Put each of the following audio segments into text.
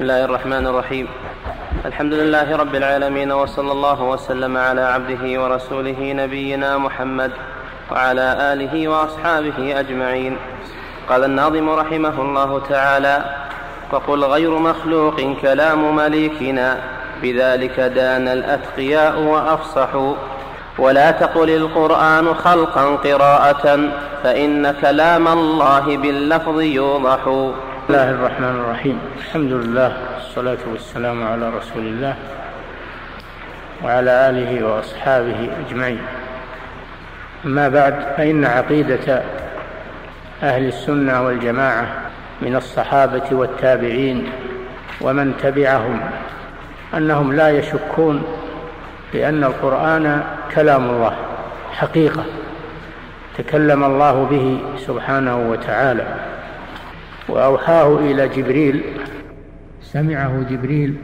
بسم الله الرحمن الرحيم. الحمد لله رب العالمين وصلى الله وسلم على عبده ورسوله نبينا محمد وعلى آله وأصحابه أجمعين. قال الناظم رحمه الله تعالى وقل غير مخلوق كلام مليكنا بذلك دان الأتقياء وافصحوا ولا تقل القرآن خلقا قراءة فإن كلام الله باللفظ يوضح. بسم الله الرحمن الرحيم الحمد لله والصلاة والسلام على رسول الله وعلى آله وأصحابه أجمعين أما بعد فإن عقيدة أهل السنة والجماعة من الصحابة والتابعين ومن تبعهم أنهم لا يشكون بأن القرآن كلام الله حقيقة تكلم الله به سبحانه وتعالى وأوحاه إلى جبريل. سمعه جبريل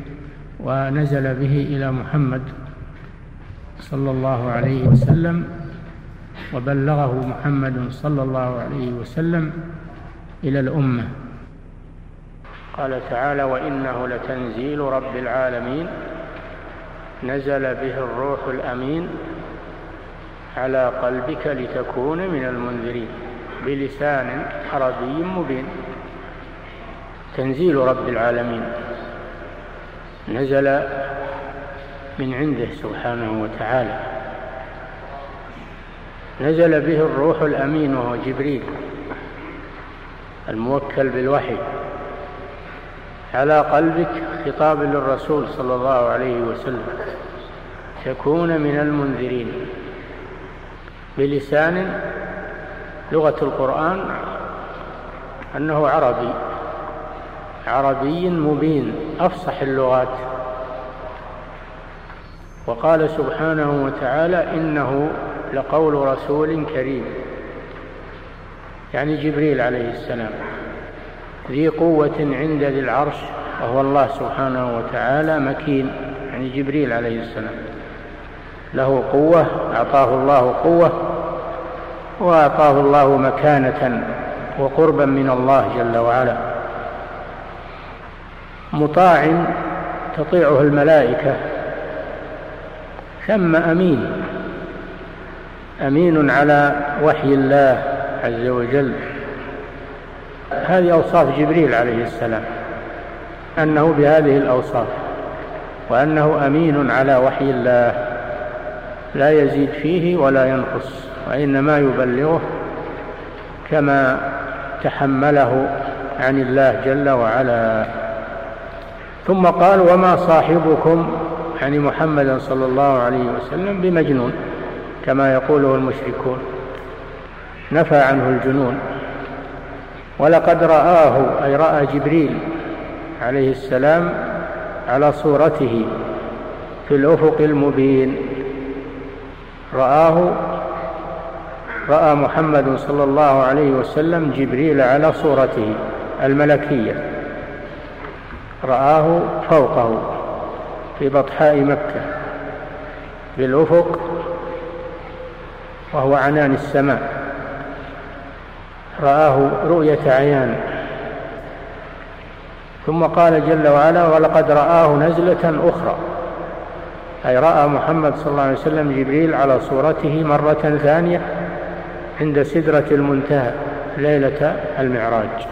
ونزل به إلى محمد صلى الله عليه وسلم وبلغه محمد صلى الله عليه وسلم إلى الأمة. قال تعالى وإنه لتنزيل رب العالمين. نزل به الروح الأمين على قلبك لتكون من المنذرين بلسان عربي مبين. تنزيل رب العالمين. نزل من عنده سبحانه وتعالى. نزل به الروح الأمين وهو جبريل الموكل بالوحي. على قلبك خطاب للرسول صلى الله عليه وسلم. تكون من المنذرين. بلسان لغة القرآن أنه عربي. عربي مبين أفصح اللغات. وقال سبحانه وتعالى إنه لقول رسول كريم. يعني جبريل عليه السلام. ذي قوة عند ذي العرش وهو الله سبحانه وتعالى مكين. يعني جبريل عليه السلام. له قوة أعطاه الله قوة وأعطاه الله مكانة وقربا من الله جل وعلا. مطاع تطيعه الملائكة. ثم أمين. أمين على وحي الله عز وجل. هذه أوصاف جبريل عليه السلام أنه بهذه الأوصاف وأنه أمين على وحي الله. لا يزيد فيه ولا ينقص وإنما يبلغه كما تحمله عن الله جل وعلا. ثم قال وما صاحبكم يعني محمدا صلى الله عليه وسلم بمجنون كما يقوله المشركون. نفى عنه الجنون. ولقد رآه أي رأى جبريل عليه السلام على صورته في الأفق المبين. رآه رأى محمد صلى الله عليه وسلم جبريل على صورته الملكية. رآه فوقه في بطحاء مكة بالأفق وهو عنان السماء. رآه رؤية عيان. ثم قال جل وعلا ولقد رآه نزلة أخرى. أي رأى محمد صلى الله عليه وسلم جبريل على صورته مرة ثانية عند سدرة المنتهى ليلة المعراج.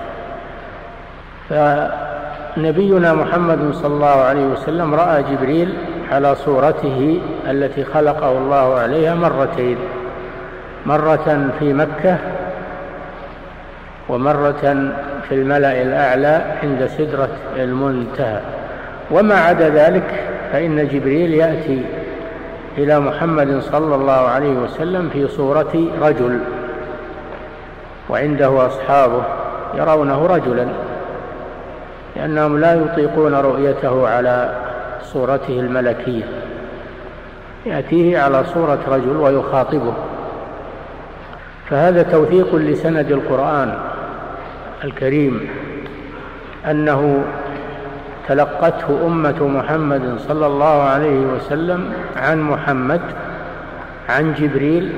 نبينا محمد صلى الله عليه وسلم رأى جبريل على صورته التي خلقه الله عليها مرتين. مرة في مكة ومرة في الملأ الأعلى عند سدرة المنتهى. وما عدا ذلك فإن جبريل يأتي إلى محمد صلى الله عليه وسلم في صورة رجل وعنده أصحابه يرونه رجلا. لأنهم لا يطيقون رؤيته على صورته الملكية. يأتيه على صورة رجل ويخاطبه. فهذا توثيق لسند القرآن الكريم أنه تلقته أمة محمد صلى الله عليه وسلم عن محمد عن جبريل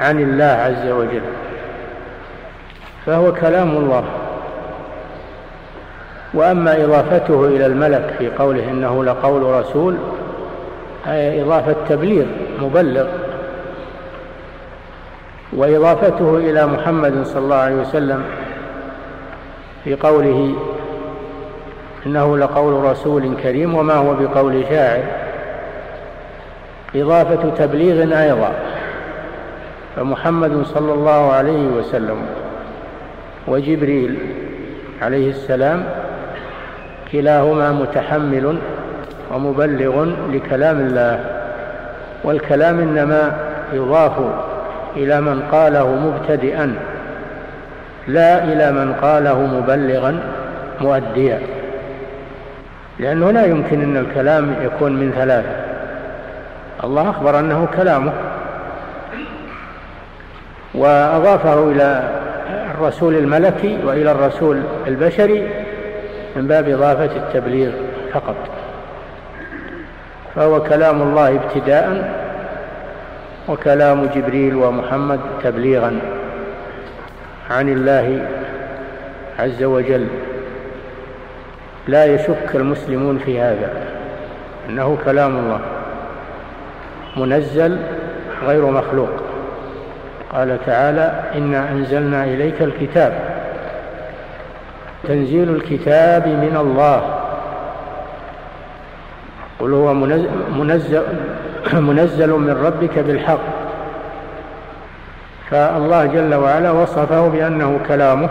عن الله عز وجل. فهو كلام الله. وأما إضافته إلى الملك في قوله إنه لقول رسول أي إضافة تبليغ مبلغ. وإضافته إلى محمد صلى الله عليه وسلم في قوله إنه لقول رسول كريم وما هو بقول شاعر. إضافة تبليغ أيضا فمحمد صلى الله عليه وسلم وجبريل عليه السلام كلاهما متحمل ومبلغ لكلام الله والكلام إنما يضاف إلى من قاله مبتدئا لا إلى من قاله مبلغا مؤديا. لأنه لا يمكن أن الكلام يكون من ثلاثة. الله أخبر أنه كلامه. وأضافه إلى الرسول الملكي وإلى الرسول البشري من باب إضافة التبليغ فقط. فهو كلام الله ابتداء وكلام جبريل ومحمد تبليغا عن الله عز وجل. لا يشك المسلمون في هذا إنه كلام الله منزل غير مخلوق. قال تعالى إنا أنزلنا إليك الكتاب تنزيل الكتاب من الله. قل هو منزل, منزل من ربك بالحق. فالله جل وعلا وصفه بأنه كلامه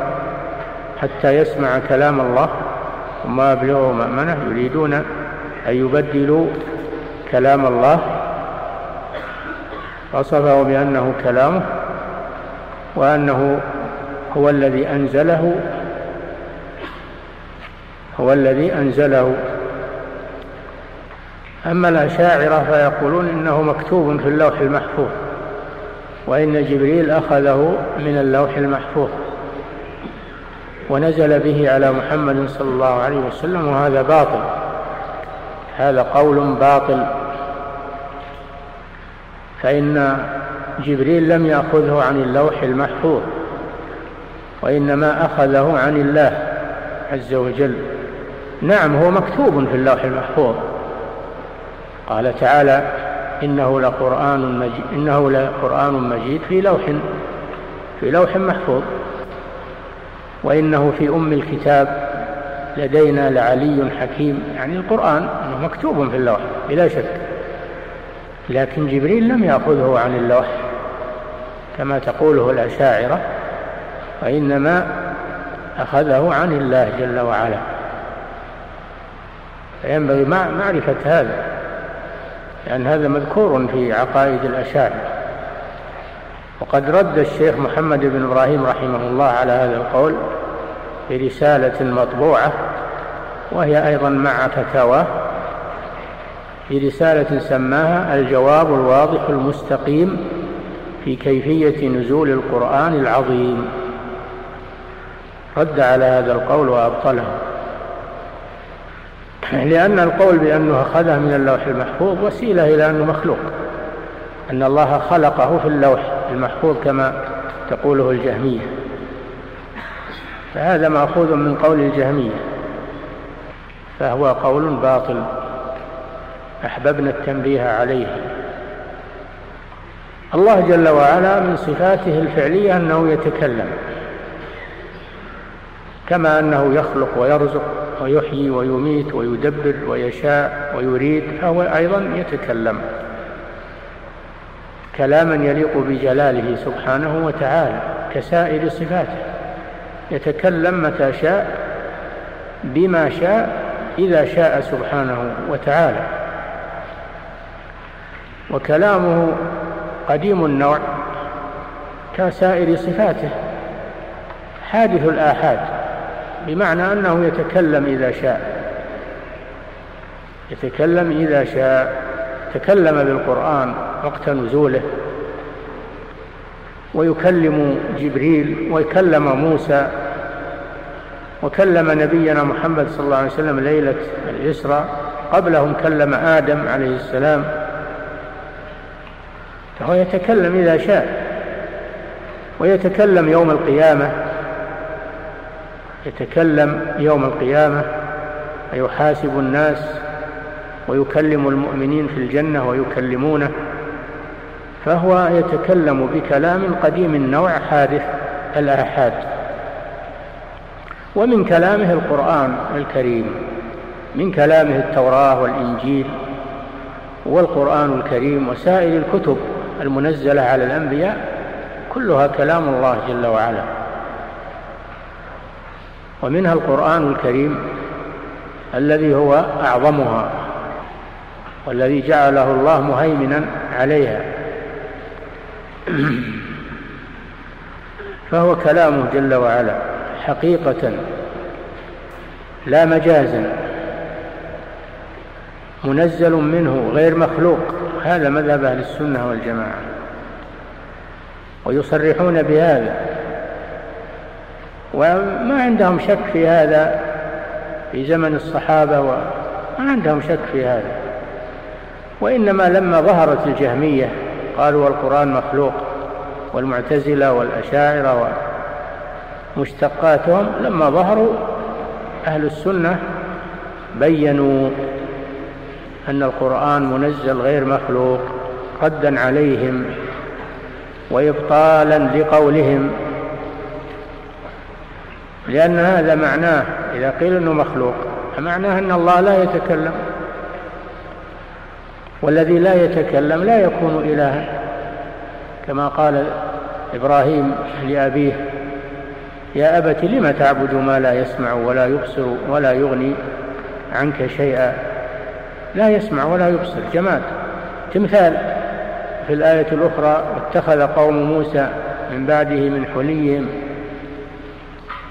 حتى يسمع كلام الله وما أبلغوا مأمنة. يريدون أن يبدلوا كلام الله. وصفه بأنه كلامه وأنه هو الذي أنزله هو الذي أنزله. أما الأشاعرة فيقولون إنه مكتوب في اللوح المحفوظ وإن جبريل أخذه من اللوح المحفوظ ونزل به على محمد صلى الله عليه وسلم وهذا باطل. هذا قول باطل. فإن جبريل لم يأخذه عن اللوح المحفوظ وإنما أخذه عن الله عز وجل. نعم هو مكتوب في اللوح المحفوظ. قال تعالى إنه لقرآن مجيد إنه لقرآن مجيد في لوح في لوح محفوظ. وإنه في أم الكتاب لدينا لعلي حكيم. يعني القرآن أنه مكتوب في اللوح بلا شك. لكن جبريل لم يأخذه عن اللوح كما تقوله الأشاعرة وإنما أخذه عن الله جل وعلا. فينبغي معرفة هذا لأن هذا مذكور في عقائد الأشاعرة. وقد رد الشيخ محمد بن إبراهيم رحمه الله على هذا القول في رسالة مطبوعة وهي أيضا مع فتاواه في رسالة سماها الجواب الواضح المستقيم في كيفية نزول القرآن العظيم. رد على هذا القول وأبطله. لأن القول بأنه أخذه من اللوح المحفوظ وسيلة إلى أنه مخلوق. أن الله خلقه في اللوح المحفوظ كما تقوله الجهمية. فهذا مأخوذ من قول الجهمية. فهو قول باطل. أحببنا التنبيه عليه. الله جل وعلا من صفاته الفعلية أنه يتكلم. كما أنه يخلق ويرزق. ويحيي ويميت ويدبر ويشاء ويريد فهو أيضا يتكلم. كلاما يليق بجلاله سبحانه وتعالى كسائر صفاته. يتكلم متى شاء بما شاء إذا شاء سبحانه وتعالى. وكلامه قديم النوع كسائر صفاته. حادث الآحاد. بمعنى أنه يتكلم إذا شاء. يتكلم إذا شاء. تكلم بالقرآن وقت نزوله. ويكلم جبريل ويكلم موسى وكلم نبينا محمد صلى الله عليه وسلم ليلة الإسراء قبلهم كلم آدم عليه السلام. فهو يتكلم إذا شاء. ويتكلم يوم القيامة. يتكلم يوم القيامة ويحاسب الناس ويكلم المؤمنين في الجنة ويكلمونه فهو يتكلم بكلام قديم النوع حادث الآحاد. ومن كلامه القرآن الكريم من كلامه التوراة والإنجيل والقرآن الكريم وسائر الكتب المنزلة على الأنبياء كلها كلام الله جل وعلا. ومنها القرآن الكريم الذي هو أعظمها والذي جعله الله مهيمنا عليها. فهو كلامه جل وعلا حقيقة لا مجازا منزل منه غير مخلوق. هذا مذهب أهل السنة والجماعة. ويصرحون بهذا. وما عندهم شك في هذا في زمن الصحابة وما عندهم شك في هذا. وإنما لما ظهرت الجهمية قالوا القرآن مخلوق والمعتزلة والأشاعرة ومشتقاتهم لما ظهروا أهل السنة بينوا أن القرآن منزل غير مخلوق ردا عليهم وإبطالا لقولهم. لأن هذا معناه إذا قيل أنه مخلوق فمعناه أن الله لا يتكلم. والذي لا يتكلم لا يكون إلها. كما قال إبراهيم لأبيه يا أبت لم تعبد ما لا يسمع ولا يبصر ولا يغني عنك شيئا؟ لا يسمع ولا يبصر. جماد. تمثال. في الآية الأخرى اتخذ قوم موسى من بعده من حليهم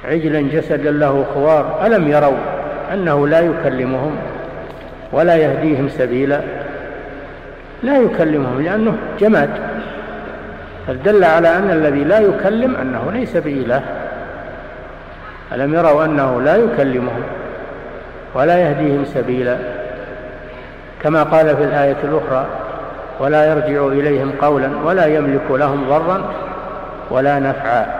عجلا جسدا له خوار ألم يروا أنه لا يكلمهم ولا يهديهم سبيلا؟ لا يكلمهم لأنه جماد. فدل على أن الذي لا يكلم أنه ليس بإله؟ ألم يروا أنه لا يكلمهم ولا يهديهم سبيلا؟ كما قال في الآية الأخرى ولا يرجع إليهم قولا ولا يملك لهم ضرا ولا نفعا.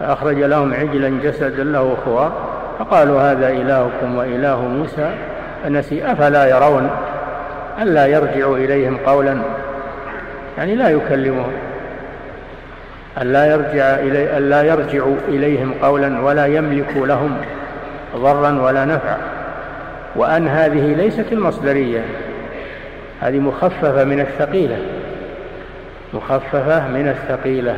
فأخرج لهم عجلا جسدا له خوار فقالوا هذا إلهكم وإله موسى فنسي أفلا يرون؟ ألا يرجع إليهم قولا؟ يعني لا يكلمهم. ألا يرجع إلي ألا يرجع إليهم قولا ولا يملك لهم ضرا ولا نفعا. وأن هذه ليست المصدرية هذه مخففة من الثقيلة. مخففة من الثقيلة.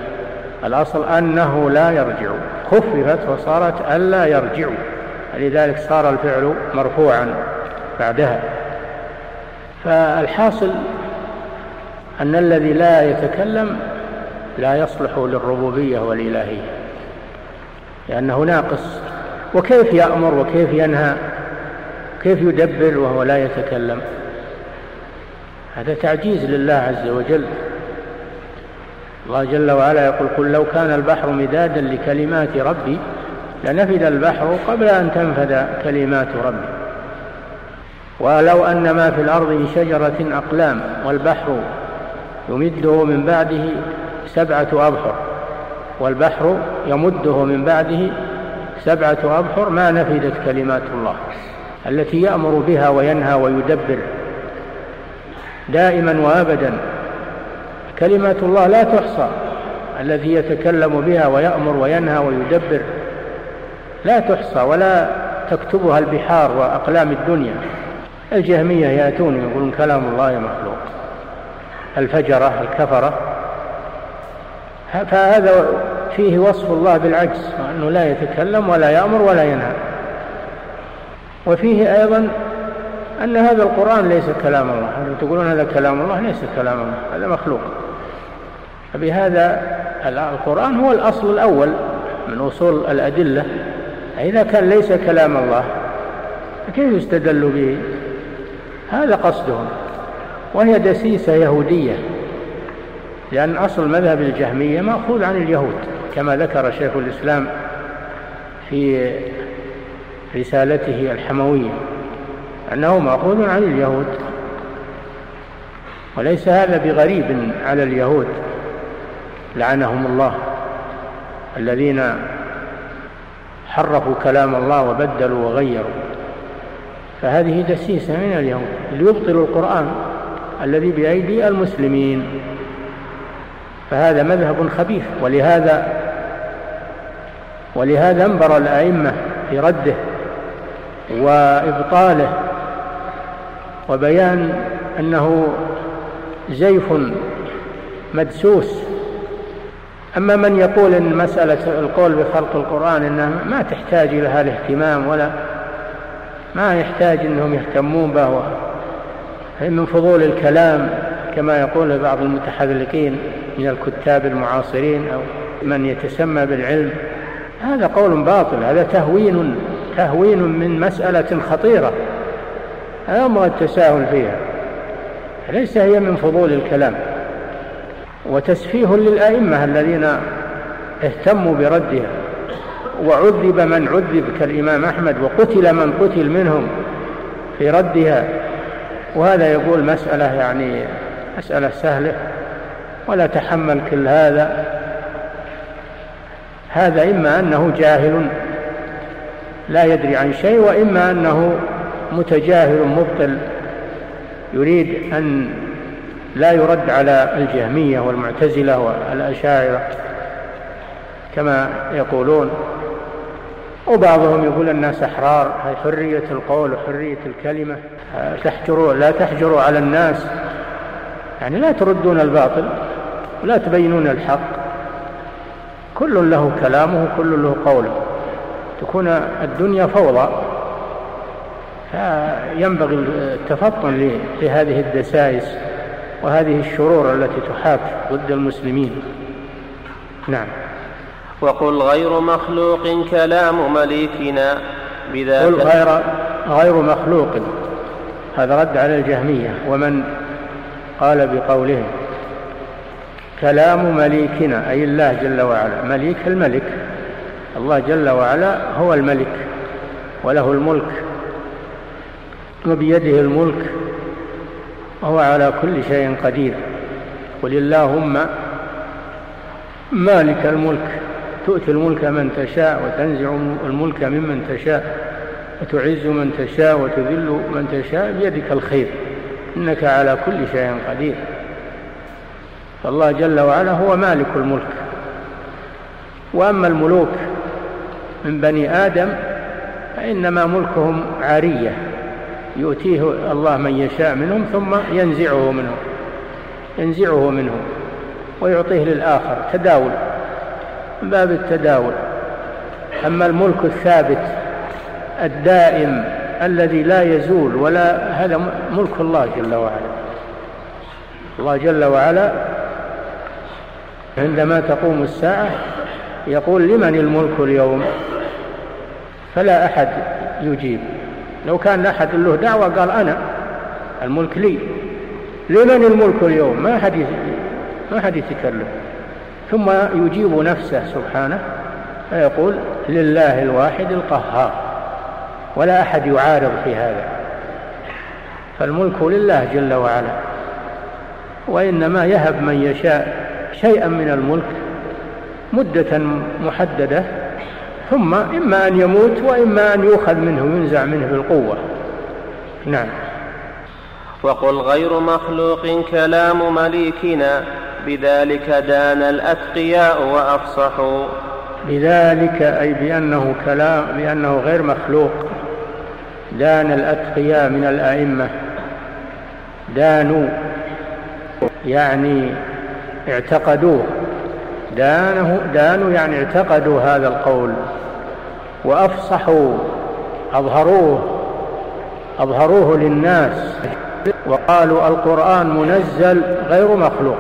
الأصل أنه لا يرجع. خففت وصارت ألا يرجع. لذلك صار الفعل مرفوعا بعدها. فالحاصل أن الذي لا يتكلم لا يصلح للربوبية والإلهية لأنه ناقص وكيف يأمر وكيف ينهى؟ كيف يدبر وهو لا يتكلم؟ هذا تعجيز لله عز وجل. الله جل وعلا يقول قل لو كان البحر مدادا لكلمات ربي لنفد البحر قبل أن تنفد كلمات ربي. ولو أن ما في الأرض من شجرة أقلام والبحر يمده من بعده سبعة أبحر والبحر يمده من بعده سبعة أبحر ما نفدت كلمات الله التي يأمر بها وينهى ويدبر دائما وأبدا كلمات الله لا تحصى الذي يتكلم بها ويأمر وينهى ويدبر لا تحصى ولا تكتبها البحار وأقلام الدنيا. الجهمية يأتون يقولون كلام الله مخلوق. الفجرة الكفرة. فهذا فيه وصف الله بالعجز وأنه لا يتكلم ولا يأمر ولا ينهى. وفيه أيضا أن هذا القرآن ليس كلام الله. تقولون هذا كلام الله ليس كلام الله هذا مخلوق. فبهذا القرآن هو الأصل الأول من أصول الأدلة. إذا كان ليس كلام الله فكيف يستدل به؟ هذا قصدهم. وهي دسيسة يهودية لأن أصل مذهب الجهمية مأخوذ عن اليهود كما ذكر شيخ الإسلام في رسالته الحموية أنه مأخوذ عن اليهود. وليس هذا بغريب على اليهود. لعنهم الله الذين حرفوا كلام الله وبدلوا وغيروا. فهذه دسيسة من اليهود ليبطلوا القرآن الذي بأيدي المسلمين. فهذا مذهب خبيث ولهذا ولهذا انبر الأئمة في رده وإبطاله. وبيان أنه زيف مدسوس أما من يقول أن مسألة القول بخلق القرآن أنها ما تحتاج إلى هذا الاهتمام ولا ما يحتاج أنهم يهتمون به من فضول الكلام كما يقول بعض المتحذلقين من الكتاب المعاصرين أو من يتسمى بالعلم. هذا قول باطل هذا تهوين تهوين من مسألة خطيرة. ينبغي التساهل فيها. ليس هي من فضول الكلام. وتسفيه للأئمة الذين اهتموا بردها. وعذب من عذب كالإمام أحمد وقتل من قتل منهم في ردها. وهذا يقول مسألة يعني مسألة سهلة. ولا تحمل كل هذا. هذا إما أنه جاهل لا يدري عن شيء وإما أنه متجاهل مبطل يريد أن لا يرد على الجهمية والمعتزلة والأشاعرة كما يقولون. وبعضهم يقول الناس أحرار هي حرية القول وحرية الكلمة تحجروا لا تحجروا على الناس. يعني لا تردون الباطل ولا تبينون الحق. كل له كلامه كل له قوله. تكون الدنيا فوضى. فينبغي التفطن لهذه الدسائس. وهذه الشرور التي تحاك ضد المسلمين. نعم. وقل غير مخلوق كلام مليكنا بذاك قل غير غير مخلوق. هذا رد على الجهمية. ومن قال بقولهم كلام مليكنا أي الله جل وعلا. مليك الملك. الله جل وعلا هو الملك وله الملك وبيده الملك وهو على كل شيء قدير. قل اللهم مالك الملك تؤتي الملك من تشاء وتنزع الملك ممن تشاء وتعز من تشاء وتذل من تشاء بيدك الخير. إنك على كل شيء قدير. فالله جل وعلا هو مالك الملك. وأما الملوك من بني آدم فإنما ملكهم عارية. يؤتيه الله من يشاء منهم ثم ينزعه منهم ينزعه منهم ويعطيه للآخر تداول من باب التداول. أما الملك الثابت الدائم الذي لا يزول ولا هذا ملك الله جل وعلا. الله جل وعلا عندما تقوم الساعة يقول لمن الملك اليوم؟ فلا أحد يجيب. لو كان أحد له دعوة قال أنا الملك لي. لمن الملك اليوم؟ ما حد ما حد يتكلم. ثم يجيب نفسه سبحانه فيقول لله الواحد القهار ولا أحد يعارض في هذا. فالملك لله جل وعلا وإنما يهب من يشاء شيئا من الملك مدة محددة ثم إما أن يموت وإما أن يؤخذ منه ينزع منه بالقوة نعم. وقل غير مخلوق كلام مليكنا بذلك دان الأتقياء وأفصحوا. بذلك أي بأنه كلام بأنه غير مخلوق. دان الأتقياء من الأئمة. دانوا يعني اعتقدوه. دانه دانوا يعني اعتقدوا هذا القول وأفصحوا أظهروه أظهروه للناس وقالوا القرآن منزل غير مخلوق.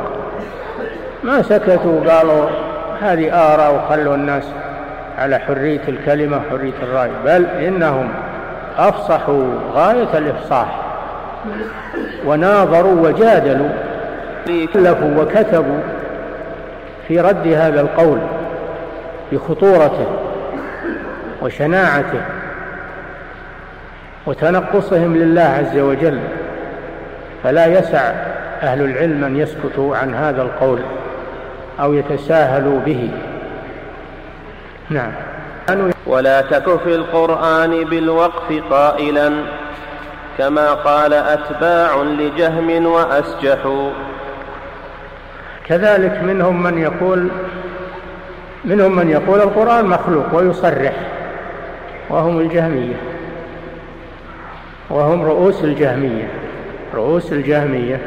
ما سكتوا قالوا هذه آراء وخلوا الناس على حرية الكلمة حرية الرأي. بل إنهم أفصحوا غاية الإفصاح وناظروا وجادلوا ألفوا وكتبوا في رد هذا القول بخطورته وشناعته وتنقصهم لله عز وجل فلا يسع أهل العلم أن يسكتوا عن هذا القول أو يتساهلوا به. نعم. ولا تك في القرآن بالوقف قائلا كما قال أتباع لجهم وأسجحوا. كذلك منهم من يقول منهم من يقول القرآن مخلوق ويصرح وهم الجهمية وهم رؤوس الجهمية رؤوس الجهمية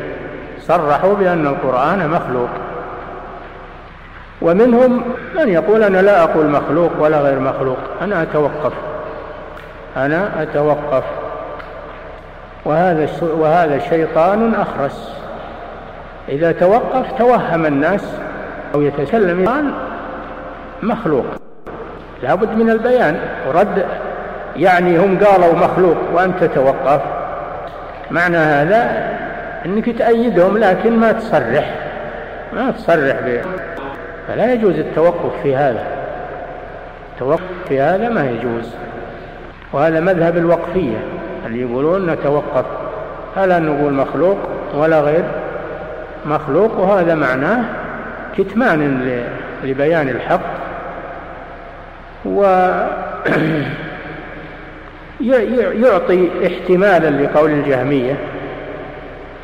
صرحوا بأن القرآن مخلوق ومنهم من يقول أنا لا أقول مخلوق ولا غير مخلوق أنا أتوقف أنا أتوقف وهذا وهذا شيطان أخرس إذا توقف توهم الناس أو يتكلم قال مخلوق. لابد من البيان ورد يعني هم قالوا مخلوق وأنت توقف. معنى هذا أنك تأيدهم لكن ما تصرح ما تصرح به فلا يجوز التوقف في هذا. التوقف في هذا ما يجوز. وهذا مذهب الوقفية اللي يقولون نتوقف. فلا نقول مخلوق ولا غير. مخلوق وهذا معناه كتمان لبيان الحق. و يعطي احتمالا لقول الجهمية.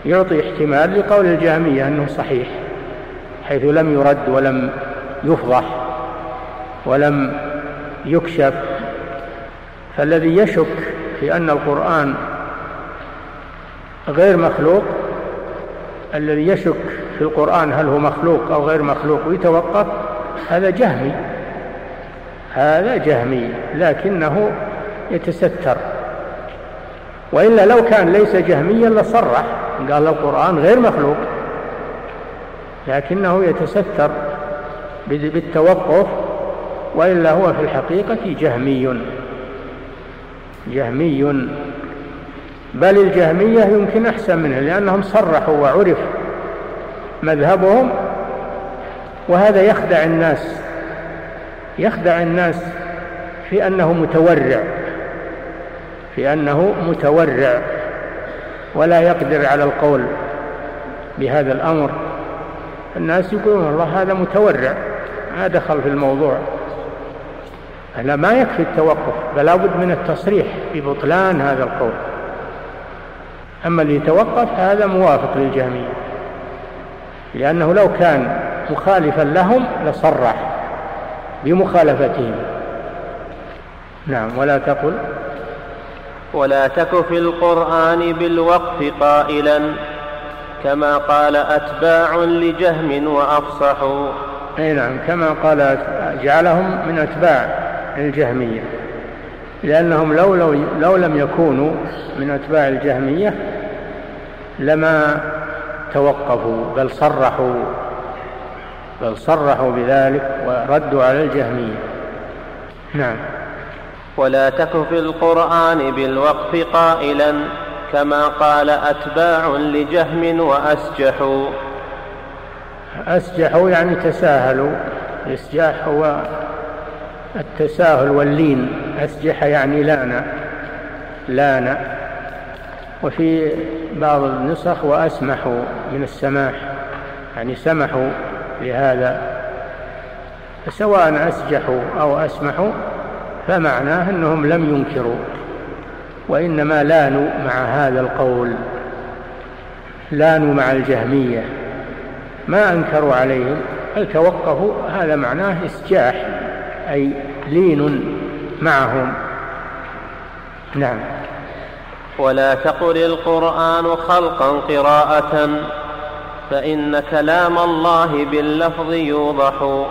يعطي احتمال لقول الجهمية أنه صحيح حيث لم يرد ولم يفضح ولم يكشف. فالذي يشك في أن القرآن غير مخلوق الذي يشك في القرآن هل هو مخلوق أو غير مخلوق ويتوقف هذا جهمي. هذا جهمي لكنه يتستر. وإلا لو كان ليس جهميا لصرح قال القرآن غير مخلوق لكنه يتستر بالتوقف وإلا هو في الحقيقة جهمي. جهمي. بل الجهمية يمكن أحسن منه لأنهم صرحوا وعرف مذهبهم وهذا يخدع الناس يخدع الناس في أنه متورع في أنه متورع ولا يقدر على القول بهذا الأمر. الناس يقولون الله هذا متورع ما دخل في الموضوع. لا ما يكفي التوقف بل لابد من التصريح ببطلان هذا القول. أما اللي يتوقف هذا موافق للجهمية لأنه لو كان مخالفا لهم لصرح بمخالفتهم. نعم ولا تقل. ولا تك في القرآن بالوقف قائلا كما قال أتباع لجهم وأفصحوا. أي نعم كما قال جعلهم من أتباع الجهمية. لأنهم لو, لو, لو لم يكونوا من أتباع الجهمية لما توقفوا بل صرحوا بل صرحوا بذلك وردوا على الجهمية. نعم. ولا تك في القرآن بالوقف قائلا كما قال أتباع لجهم وأسجحوا. أسجحوا يعني تساهلوا الإسجاح هو التساهل واللين أسجح يعني لأن لأن وفي بعض النسخ وأسمحوا من السماح يعني سمحوا لهذا. فسواء أسجحوا أو أسمحوا فمعناه أنهم لم ينكروا وإنما لانوا مع هذا القول. لانوا مع الجهمية. ما أنكروا عليهم بل توقفوا هذا معناه إسجاح. أي لين معهم. نعم. ولا تقل القرآن خلقا قراءة فإن كلام الله باللفظ يوضح.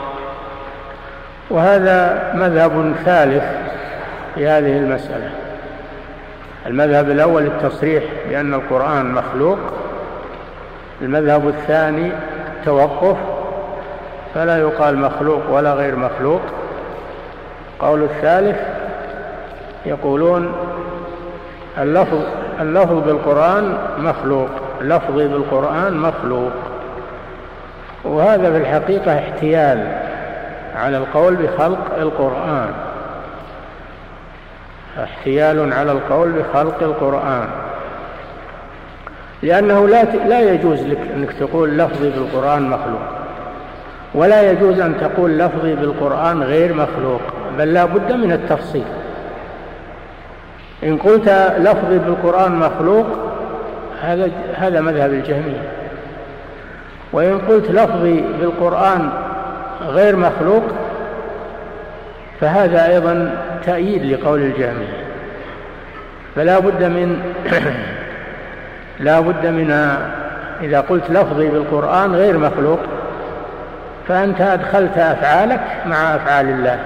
وهذا مذهب ثالث في هذه المسألة. المذهب الأول التصريح بأن القرآن مخلوق. المذهب الثاني التوقف فلا يقال مخلوق ولا غير مخلوق. قول الثالث يقولون اللفظ اللفظ بالقرآن مخلوق لفظي بالقرآن مخلوق. وهذا في الحقيقة احتيال على القول بخلق القرآن. احتيال على القول بخلق القرآن. لأنه لا لا يجوز لك أنك تقول لفظي بالقرآن مخلوق. ولا يجوز أن تقول لفظي بالقرآن غير مخلوق بل لا بد من التفصيل. إن قلت لفظي بالقرآن مخلوق هذا هذا مذهب الجهمية. وإن قلت لفظي بالقرآن غير مخلوق فهذا أيضا تأييد لقول الجهمية. فلا بد من لا بد من إذا قلت لفظي بالقرآن غير مخلوق فأنت أدخلت أفعالك مع أفعال الله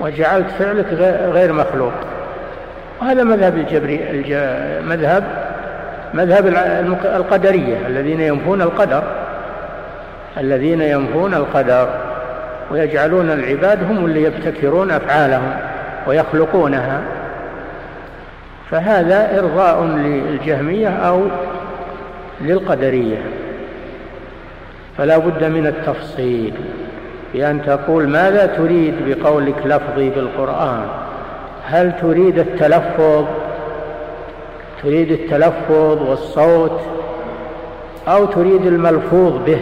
وجعلت فعلك غير مخلوق. وهذا مذهب الجبري مذهب مذهب القدرية الذين ينفون القدر الذين ينفون القدر ويجعلون العباد هم اللي يبتكرون أفعالهم ويخلقونها. فهذا إرضاء للجهمية أو للقدرية. فلا بد من التفصيل بأن تقول ماذا تريد بقولك لفظي بالقرآن؟ هل تريد التلفظ؟ تريد التلفظ والصوت؟ أو تريد الملفوظ به؟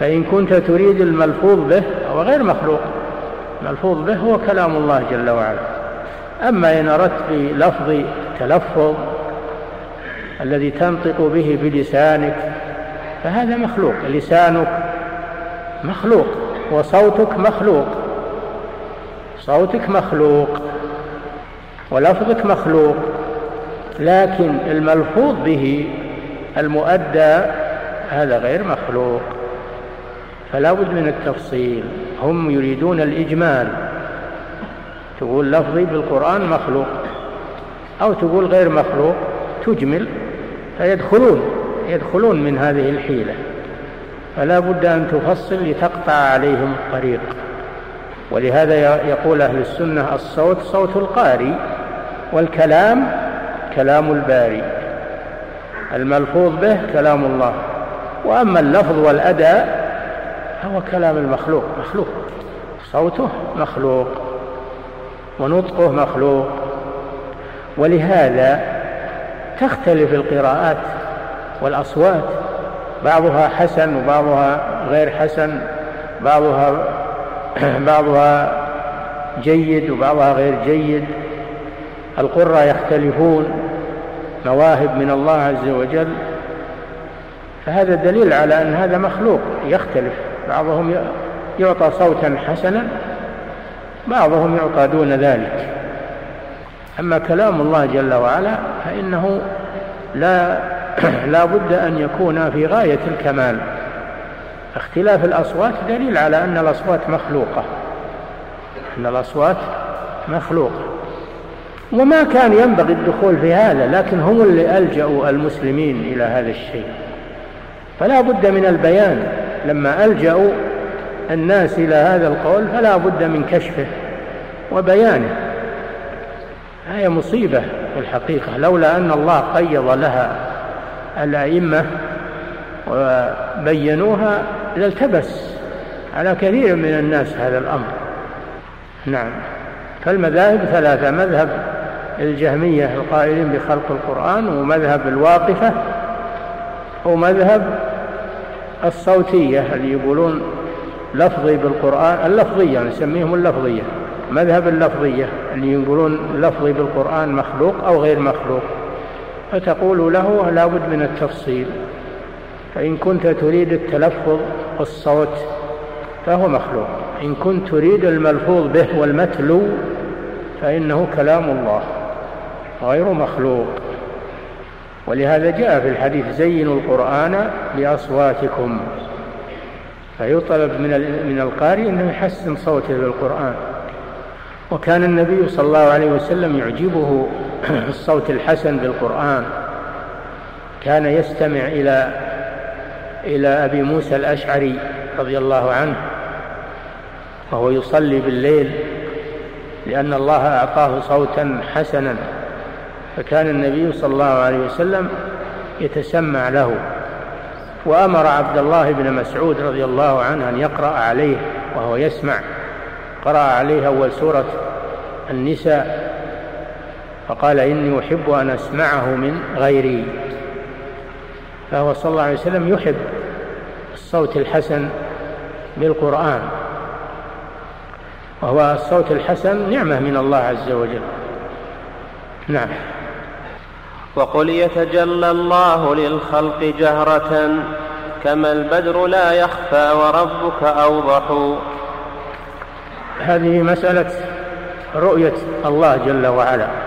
فإن كنت تريد الملفوظ به هو غير مخلوق. الملفوظ به هو كلام الله جل وعلا. أما إن أردت بلفظ التلفظ الذي تنطق به بلسانك فهذا مخلوق لسانك مخلوق وصوتك مخلوق. صوتك مخلوق ولفظك مخلوق. لكن الملفوظ به المؤدى هذا غير مخلوق. فلا بد من التفصيل. هم يريدون الإجمال. تقول لفظي بالقرآن مخلوق أو تقول غير مخلوق تجمل فيدخلون. يدخلون من هذه الحيلة. فلا بد أن تفصل لتقطع عليهم الطريق. ولهذا يقول أهل السنة الصوت صوت القاري والكلام كلام الباري. الملفوظ به كلام الله. وأما اللفظ والأداء فهو كلام المخلوق. مخلوق. صوته مخلوق. ونطقه مخلوق. ولهذا تختلف القراءات والأصوات بعضها حسن وبعضها غير حسن بعضها بعضها جيد وبعضها غير جيد. القراء يختلفون مواهب من الله عز وجل. فهذا دليل على أن هذا مخلوق يختلف. بعضهم يعطى صوتا حسنا بعضهم يعطى دون ذلك. أما كلام الله جل وعلا فإنه لا لا بد أن يكون في غاية الكمال. اختلاف الأصوات دليل على أن الأصوات مخلوقة. أن الأصوات مخلوقة. وما كان ينبغي الدخول في هذا لكن هم اللي ألجأوا المسلمين إلى هذا الشيء. فلا بد من البيان. لما ألجأوا الناس إلى هذا القول فلا بد من كشفه وبيانه. هي مصيبة في الحقيقة. لولا أن الله قيض لها الأئمة وبينوها لالتبس على كثير من الناس هذا الأمر. نعم. فالمذاهب ثلاثة مذهب الجهمية القائلين بخلق القرآن ومذهب الواقفة ومذهب الصوتية اللي يقولون لفظي بالقرآن اللفظية نسميهم اللفظية. مذهب اللفظية اللي يقولون لفظي بالقرآن مخلوق أو غير مخلوق. فتقول له لا بد من التفصيل فإن كنت تريد التلفظ والصوت فهو مخلوق إن كنت تريد الملفوظ به والمتلو فإنه كلام الله غير مخلوق. ولهذا جاء في الحديث زينوا القرآن بأصواتكم فيطلب من من القارئ أنه يحسن صوته بالقرآن. وكان النبي صلى الله عليه وسلم يعجبه الصوت الحسن بالقرآن. كان يستمع إلى إلى أبي موسى الأشعري رضي الله عنه وهو يصلي بالليل لأن الله أعطاه صوتا حسنا. فكان النبي صلى الله عليه وسلم يتسمع له. وأمر عبد الله بن مسعود رضي الله عنه أن يقرأ عليه وهو يسمع. قرأ عليه أول سورة النساء فقال إني أحب أن أسمعه من غيري. فهو صلى الله عليه وسلم يحب الصوت الحسن بالقرآن. وهو الصوت الحسن نعمة من الله عز وجل. نعم. وقل يتجلى الله للخلق جهرة كما البدر لا يخفى وربك أوضح. هذه مسألة رؤية الله جل وعلا.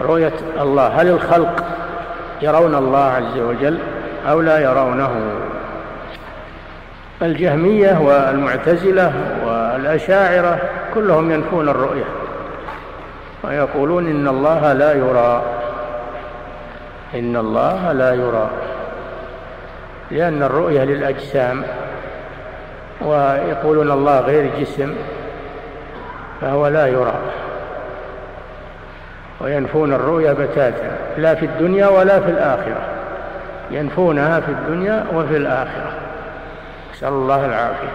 رؤية الله. هل الخلق يرون الله عز وجل أو لا يرونه؟ الجهمية والمعتزلة والأشاعرة كلهم ينفون الرؤية ويقولون إن الله لا يرى. إن الله لا يرى. لأن الرؤية للأجسام ويقولون الله غير جسم فهو لا يرى. وينفون الرؤيا بتاتا لا في الدنيا ولا في الآخرة. ينفونها في الدنيا وفي الآخرة. نسأل الله العافية.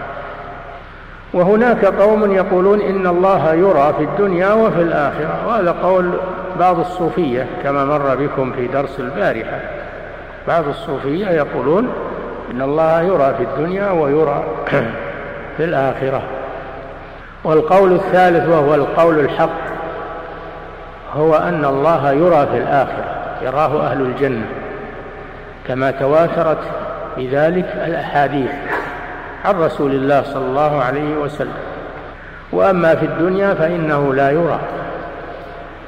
وهناك قوم يقولون إن الله يرى في الدنيا وفي الآخرة. وهذا قول بعض الصوفية كما مر بكم في درس البارحة. بعض الصوفية يقولون إن الله يرى في الدنيا ويرى في الآخرة. والقول الثالث وهو القول الحق. هو أن الله يرى في الآخرة يراه أهل الجنة كما تواترت بذلك الأحاديث عن رسول الله صلى الله عليه وسلم. وأما في الدنيا فإنه لا يرى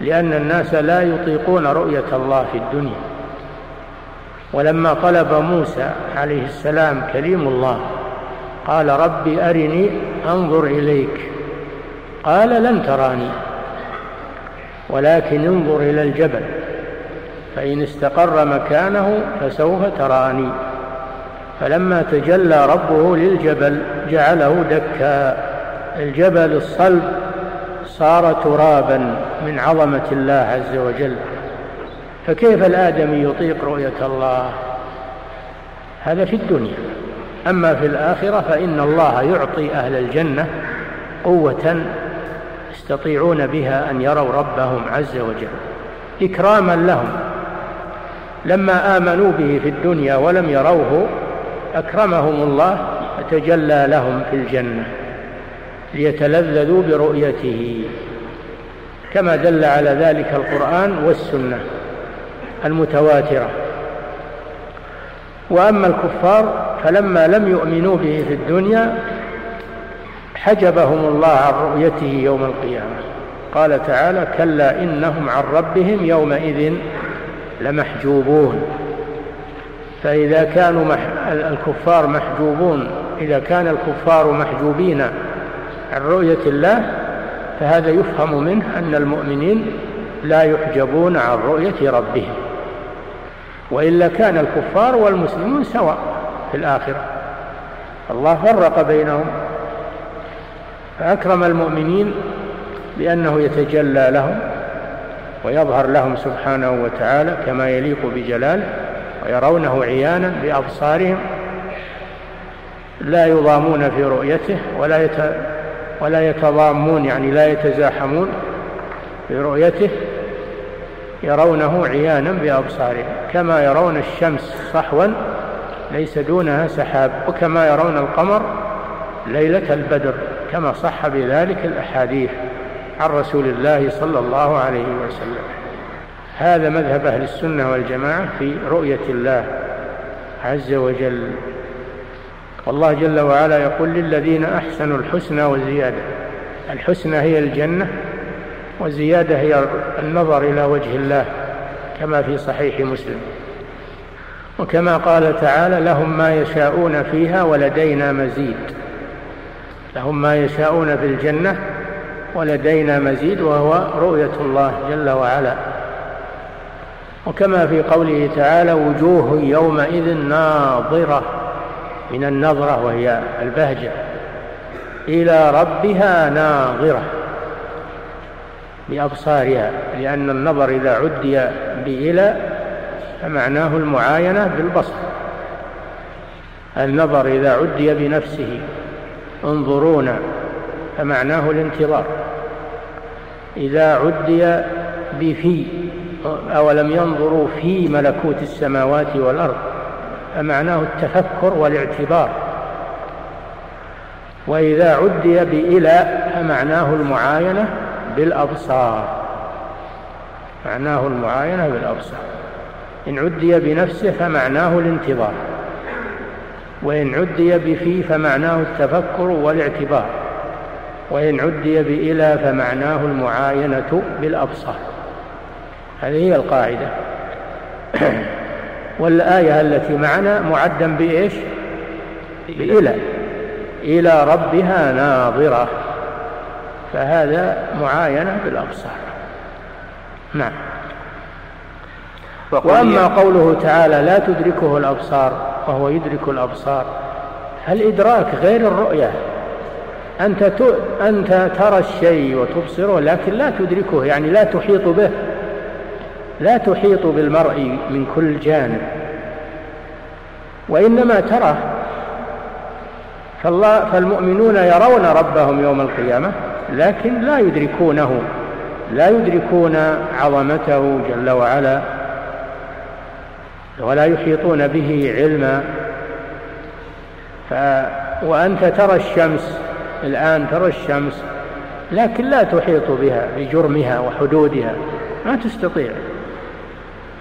لأن الناس لا يطيقون رؤية الله في الدنيا. ولما طلب موسى عليه السلام كليم الله قال رب أرني أنظر إليك قال لن تراني. ولكن انظر إلى الجبل فإن استقر مكانه فسوف تراني. فلما تجلى ربه للجبل جعله دكا. الجبل الصلب صار ترابا من عظمة الله عز وجل. فكيف الآدمي يطيق رؤية الله؟ هذا في الدنيا. أما في الآخرة فإن الله يعطي أهل الجنة قوة يستطيعون بها أن يروا ربهم عز وجل إكراما لهم. لما آمنوا به في الدنيا ولم يروه أكرمهم الله وتجلى لهم في الجنة ليتلذذوا برؤيته. كما دل على ذلك القرآن والسنة المتواترة. وأما الكفار فلما لم يؤمنوا به في الدنيا حجبهم الله عن رؤيته يوم القيامة. قال تعالى كلا إنهم عن ربهم يومئذ لمحجوبون. فإذا كانوا مح... الكفار محجوبون إذا كان الكفار محجوبين عن رؤية الله فهذا يفهم منه أن المؤمنين لا يحجبون عن رؤية ربهم. وإلا كان الكفار والمسلمون سواء في الآخرة. الله فرق بينهم. فأكرم المؤمنين بأنه يتجلى لهم ويظهر لهم سبحانه وتعالى كما يليق بجلاله ويرونه عيانا بأبصارهم لا يضامون في رؤيته ولا يت ولا يتضامون يعني لا يتزاحمون في رؤيته يرونه عيانا بأبصارهم كما يرون الشمس صحوا ليس دونها سحاب وكما يرون القمر ليلة البدر. كما صح بذلك الأحاديث عن رسول الله صلى الله عليه وسلم. هذا مذهب أهل السنة والجماعة في رؤية الله عز وجل. والله جل وعلا يقول للذين أحسنوا الحسنى وزيادة الحسنى هي الجنة وزيادة هي النظر إلى وجه الله كما في صحيح مسلم. وكما قال تعالى لهم ما يشاءون فيها ولدينا مزيد. لهم ما يشاءون في الجنة ولدينا مزيد وهو رؤية الله جل وعلا. وكما في قوله تعالى وجوه يومئذ ناظرة من النظرة وهي البهجة إلى ربها ناظرة بأبصارها لأن النظر إذا عدي بإلى فمعناه المعاينة بالبصر. النظر إذا عدي بنفسه انظرونا فمعناه الانتظار. إذا عدي بفي أولم ينظروا في ملكوت السماوات والأرض فمعناه التفكر والاعتبار. وإذا عدي بإلى فمعناه المعاينة بالأبصار. معناه المعاينة بالأبصار. إن عدي بنفسه فمعناه الانتظار. وإن عدي بفي فمعناه التفكر والاعتبار وإن عدي بإلى فمعناه المعاينة بالأبصار. هذه هي القاعدة. والآية التي معنا معدا بإيش؟ بإلى. إلى ربها ناظرة. فهذا معاينة بالأبصار. نعم. وأما قوله تعالى لا تدركه الأبصار وهو يدرك الأبصار الإدراك غير الرؤية؟ أنت أنت ترى الشيء وتبصره لكن لا تدركه يعني لا تحيط به لا تحيط بالمرء من كل جانب وإنما تراه فالله فالمؤمنون يرون ربهم يوم القيامة لكن لا يدركونه لا يدركون عظمته جل وعلا. ولا يحيطون به علما. ف وأنت ترى الشمس الآن ترى الشمس لكن لا تحيط بها بجرمها وحدودها. ما تستطيع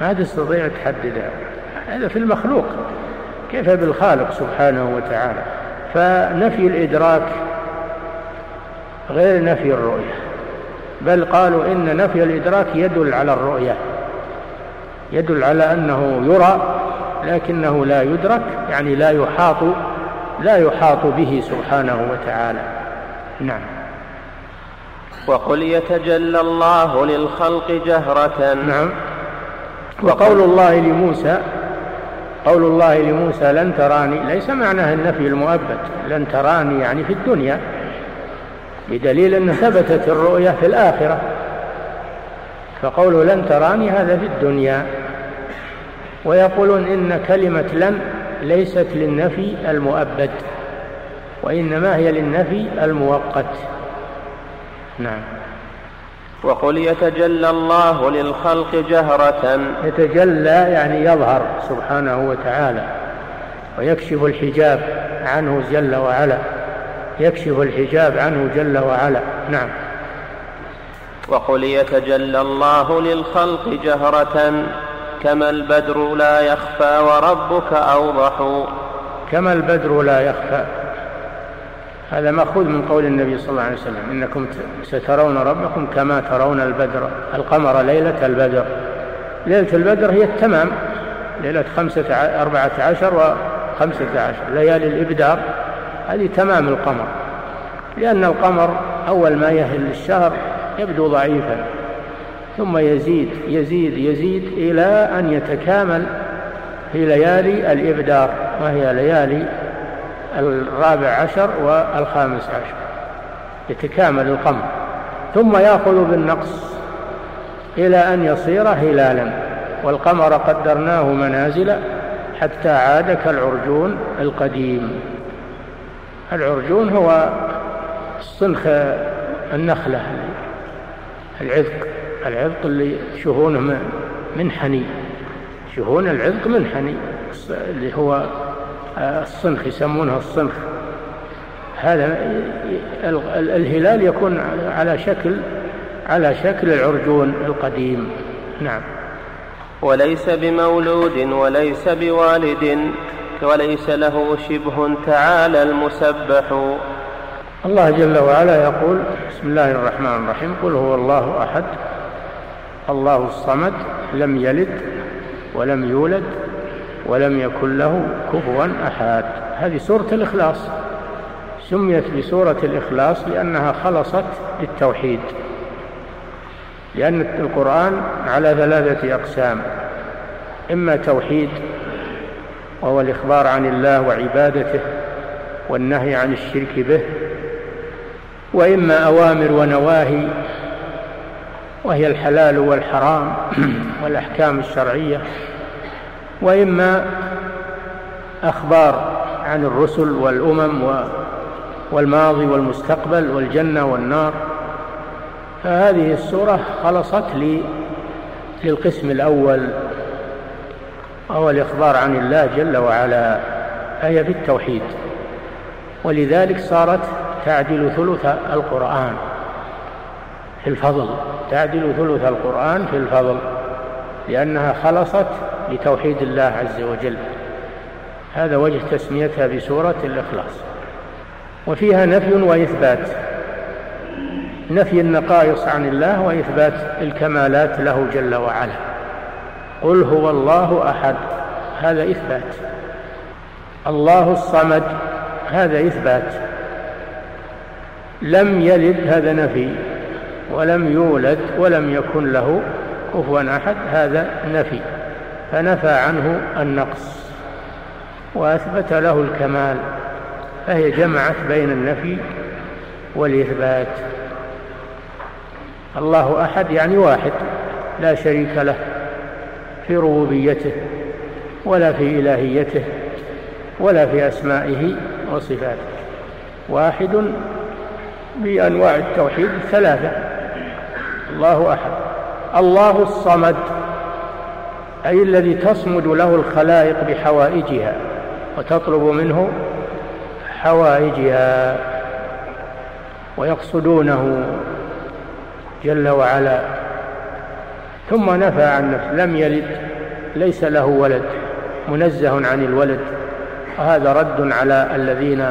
ما تستطيع تحددها. هذا في المخلوق. كيف بالخالق سبحانه وتعالى؟ فنفي الإدراك غير نفي الرؤية. بل قالوا إن نفي الإدراك يدل على الرؤية. يدل على أنه يرى لكنه لا يدرك يعني لا يحاط لا يحاط به سبحانه وتعالى. نعم. وقل يتجلى الله للخلق جهرة. نعم. وقول الله لموسى قول الله لموسى لن تراني ليس معناه النفي المؤبد لن تراني يعني في الدنيا بدليل أن ثبتت الرؤية في الآخرة. فقوله لن تراني هذا في الدنيا. ويقولون إن كلمة لن ليست للنفي المؤبد وإنما هي للنفي المؤقت. نعم. وقل يتجلى الله للخلق جهرة. يتجلى يعني يظهر سبحانه وتعالى ويكشف الحجاب عنه جل وعلا يكشف الحجاب عنه جل وعلا. نعم. وقل يتجلى الله للخلق جهرة. كما البدر لا يخفى وربك أوضح. كما البدر لا يخفى. هذا مأخوذ من قول النبي صلى الله عليه وسلم. إنكم سترون ربكم كما ترون البدر. القمر ليلة البدر. ليلة البدر هي التمام. ليلة خمسة أربعة عشر وخمسة عشر. ليالي الإبدار. هذه تمام القمر. لأن القمر أول ما يهل الشهر يبدو ضعيفا. ثم يزيد يزيد يزيد إلى أن يتكامل في ليالي الإبدار وهي ليالي الرابع عشر والخامس عشر. يتكامل القمر. ثم يأخذ بالنقص إلى أن يصير هلالا. والقمر قدرناه منازل حتى عاد كالعرجون القديم. العرجون هو صنخ النخلة العذق. العذق اللي شهونه منحني. شهون العذق منحني. اللي هو الصنخ يسمونه الصنخ. هذا الهلال يكون على شكل على شكل العرجون القديم. نعم. وليس بمولود وليس بوالد وليس له شبه تعالى المسبح. الله جل وعلا يقول بسم الله الرحمن الرحيم. قل هو الله أحد. الله الصمد لم يلد ولم يولد ولم يكن له كفوا أحد. هذه سورة الإخلاص. سميت بسورة الإخلاص لأنها خلصت للتوحيد لأن القرآن على ثلاثة أقسام إما توحيد وهو الإخبار عن الله وعبادته والنهي عن الشرك به وإما أوامر ونواهي وهي الحلال والحرام والأحكام الشرعية وإما أخبار عن الرسل والأمم والماضي والمستقبل والجنة والنار. فهذه السورة خلصت لي للقسم الأول وهو الإخبار عن الله جل وعلا فهي في التوحيد ولذلك صارت تعدل ثلث القرآن. في الفضل. تعدل ثلث القرآن في الفضل لأنها خلصت لتوحيد الله عز وجل. هذا وجه تسميتها بسورة الإخلاص. وفيها نفي وإثبات. نفي النقائص عن الله وإثبات الكمالات له جل وعلا. قل هو الله أحد. هذا إثبات. الله الصمد. هذا إثبات. لم يلد هذا نفي. ولم يولد ولم يكن له كفوا أحد هذا نفي. فنفى عنه النقص وأثبت له الكمال فهي جمعت بين النفي والإثبات. الله أحد يعني واحد لا شريك له في ربوبيته ولا في إلهيته ولا في أسمائه وصفاته. واحد بأنواع التوحيد الثلاثة الله أحد. الله الصمد أي الذي تصمد له الخلائق بحوائجها وتطلب منه حوائجها ويقصدونه جل وعلا. ثم نفى عن نفسه لم يلد ليس له ولد منزه عن الولد. وهذا رد على الذين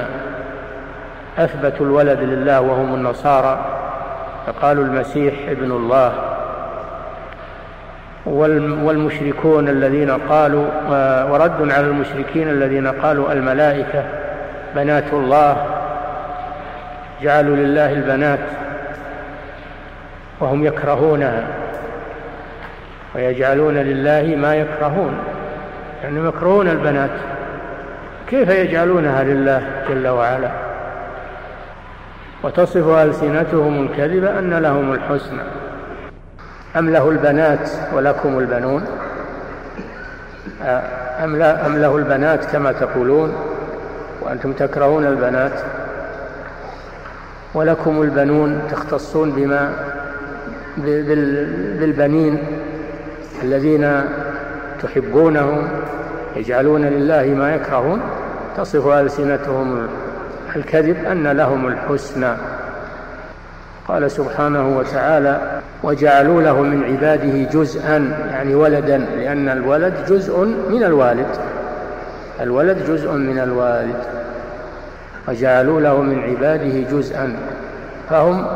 أثبتوا الولد لله وهم النصارى. فقالوا المسيح ابن الله. والمشركون الذين قالوا ورد على المشركين الذين قالوا الملائكة بنات الله. جعلوا لله البنات وهم يكرهونها ويجعلون لله ما يكرهون. يعني يكرهون البنات. كيف يجعلونها لله جل وعلا؟ وتصف ألسنتهم الكذب أن لهم الحسنى. أم له البنات ولكم البنون؟ أم, لا أم له البنات كما تقولون؟ وأنتم تكرهون البنات؟ ولكم البنون تختصون بما بالبنين الذين تحبونهم يجعلون لله ما يكرهون؟ تصف ألسنتهم الكذب أن لهم الحسنى. قال سبحانه وتعالى وجعلوا له من عباده جزءا يعني ولدا لأن الولد جزء من الوالد. الولد جزء من الوالد. وجعلوا له من عباده جزءا. فهم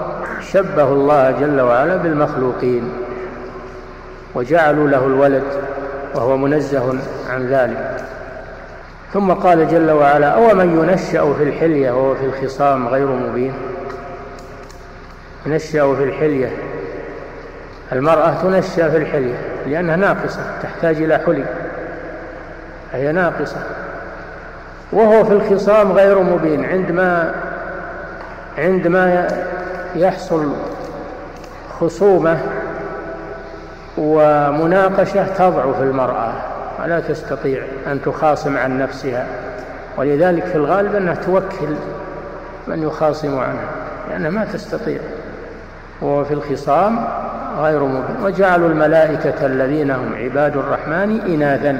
شبهوا الله جل وعلا بالمخلوقين. وجعلوا له الولد وهو منزه عن ذلك. ثم قال جل وعلا أومن ينشأ في الحلية وهو في الخصام غير مبين؟ ينشأ في الحلية. المرأة تنشأ في الحلية لأنها ناقصة تحتاج إلى حلي. فهي ناقصة. وهو في الخصام غير مبين عندما عندما يحصل خصومة ومناقشة تضعف المرأة. ولا تستطيع أن تخاصم عن نفسها. ولذلك في الغالب أنها توكل من يخاصم عنها لأنها ما تستطيع. وهو في الخصام غير مبين. وجعلوا الملائكة الذين هم عباد الرحمن إناثا.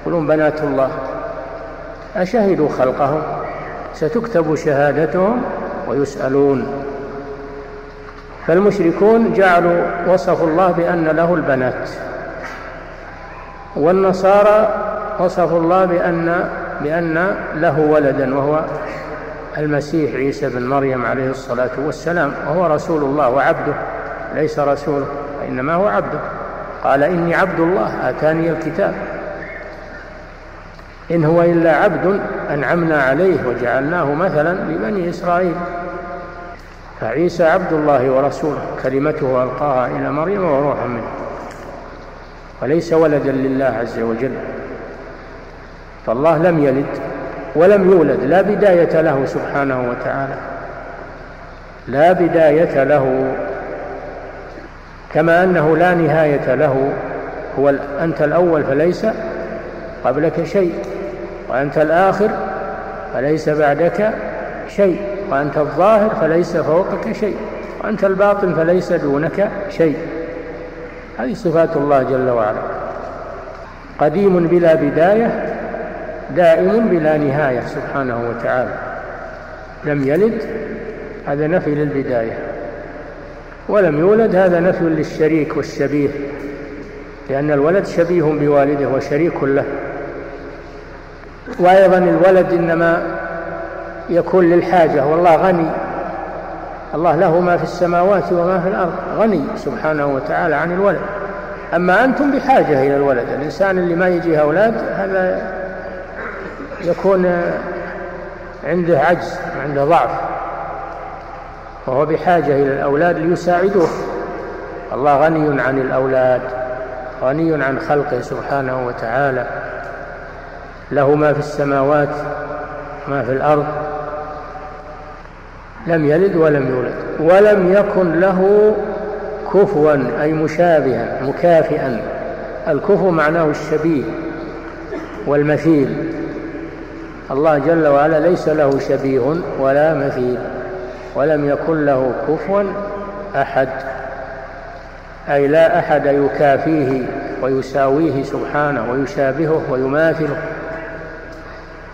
يقولون بنات الله أشهدوا خلقهم؟ ستكتب شهادتهم ويسألون. فالمشركون جعلوا وصفوا الله بأن له البنات. والنصارى وصفوا الله بأن بأن له ولدا وهو المسيح عيسى بن مريم عليه الصلاة والسلام وهو رسول الله وعبده ليس رسوله وإنما هو عبده. قال إني عبد الله آتاني الكتاب. إن هو إلا عبد أنعمنا عليه وجعلناه مثلا لبني إسرائيل. فعيسى عبد الله ورسوله كلمته ألقاها إلى مريم وروح منه. وليس ولدا لله عز وجل. فالله لم يلد ولم يولد لا بداية له سبحانه وتعالى. لا بداية له كما أنه لا نهاية له. هو أنت الأول فليس قبلك شيء وأنت الآخر فليس بعدك شيء وأنت الظاهر فليس فوقك شيء وأنت الباطن فليس دونك شيء. هذه صفات الله جل وعلا. قديم بلا بداية دائم بلا نهاية سبحانه وتعالى. لم يلد هذا نفي للبداية. ولم يولد هذا نفي للشريك والشبيه. لأن الولد شبيه بوالده وشريك له. وأيضا الولد إنما يكون للحاجة والله غني. الله له ما في السماوات وما في الأرض غني سبحانه وتعالى عن الولد. أما أنتم بحاجة إلى الولد الإنسان اللي ما يجيه أولاد هذا يكون عنده عجز عنده ضعف. وهو بحاجة إلى الأولاد ليساعدوه. الله غني عن الأولاد غني عن خلقه سبحانه وتعالى. له ما في السماوات ما في الأرض لم يلد ولم يولد ولم يكن له كفوا أي مشابها مكافئا. الكفو معناه الشبيه والمثيل. الله جل وعلا ليس له شبيه ولا مثيل ولم يكن له كفوا أحد. أي لا أحد يكافيه ويساويه سبحانه ويشابهه ويماثله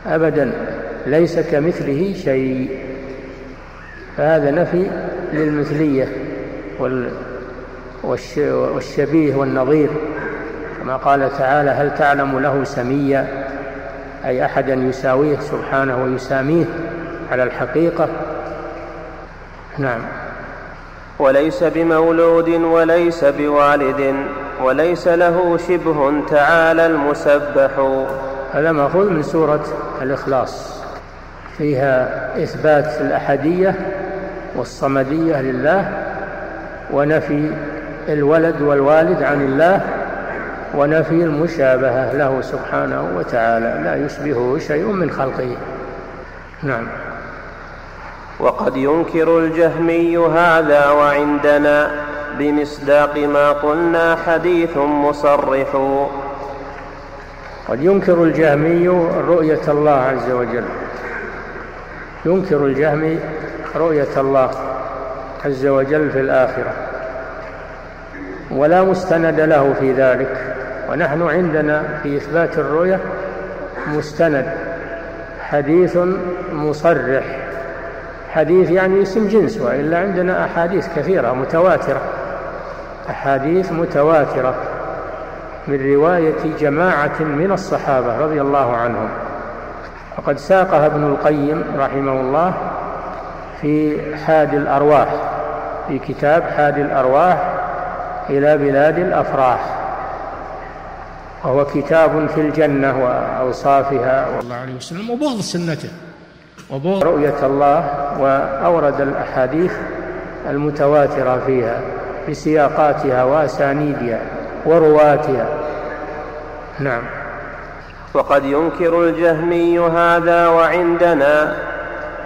أبدا ليس كمثله شيء. فهذا نفي للمثلية والشبيه والنظير. كما قال تعالى هل تعلم له سميا؟ أي أحدا يساويه سبحانه ويساميه على الحقيقة. نعم. وليس بمولود وليس بوالد وليس له شبه تعالى المسبح. هذا مأخوذ من سورة الإخلاص. فيها إثبات الأحدية والصمدية لله ونفي الولد والوالد عن الله ونفي المشابهة له سبحانه وتعالى لا يشبهه شيء من خلقه. نعم. وقد ينكر الجهمي هذا وعندنا بمصداق ما قلنا حديث مصرح. قد ينكر الجهمي رؤية الله عز وجل. ينكر الجهمي رؤية الله عز وجل في الآخرة. ولا مستند له في ذلك. ونحن عندنا في إثبات الرؤية مستند. حديث مصرح. حديث يعني اسم جنس وإلا عندنا أحاديث كثيرة متواترة. أحاديث متواترة من رواية جماعة من الصحابة رضي الله عنهم. وقد ساقها ابن القيم رحمه الله في حاد الأرواح في كتاب حاد الأرواح إلى بلاد الأفراح. وهو كتاب في الجنة وأوصافها الله عليه وسلم وبغض سنته وبغض رؤية الله وأورد الأحاديث المتواترة فيها بسياقاتها وأسانيدها ورواتها. نعم. وقد ينكر الجهمي هذا وعندنا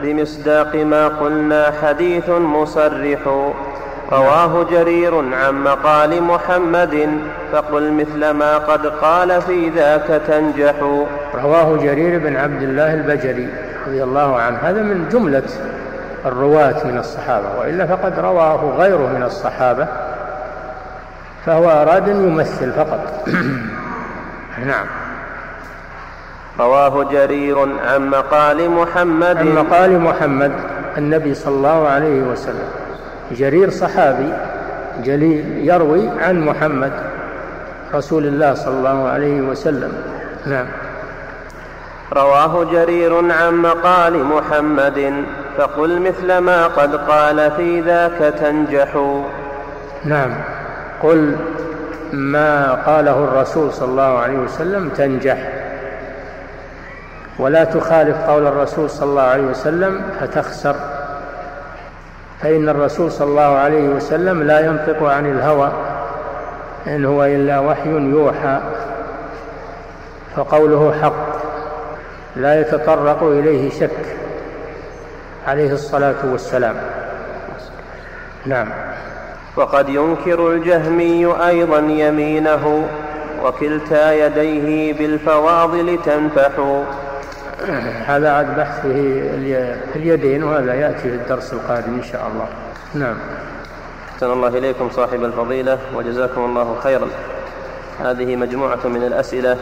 بمصداق ما قلنا حديث مصرح رواه جرير عن مقال محمد فقل مثل ما قد قال في ذاك تنجح. رواه جرير بن عبد الله البجلي رضي الله عنه. هذا من جملة الرواة من الصحابة وإلا فقد رواه غيره من الصحابة فهو أراد أن يمثل فقط. نعم. رواه جرير عن مقال محمد. عن مقال محمد النبي صلى الله عليه وسلم. جرير صحابي جليل يروي عن محمد رسول الله صلى الله عليه وسلم. نعم. رواه جرير عن مقال محمد. فقل مثل ما قد قال في ذاك تنجح. نعم. قل ما قاله الرسول صلى الله عليه وسلم تنجح. ولا تخالف قول الرسول صلى الله عليه وسلم فتخسر. فإن الرسول صلى الله عليه وسلم لا ينطق عن الهوى إن هو إلا وحي يوحى فقوله حق لا يتطرق إليه شك عليه الصلاة والسلام. نعم. وقد ينكر الجهمي أيضا يمينه وكلتا يديه بالفواضل تنفح. هذا عاد بحث في اليدين وهذا يأتي في الدرس القادم إن شاء الله. نعم. أحسن الله إليكم صاحب الفضيلة وجزاكم الله خيرا. هذه مجموعة من الأسئلة.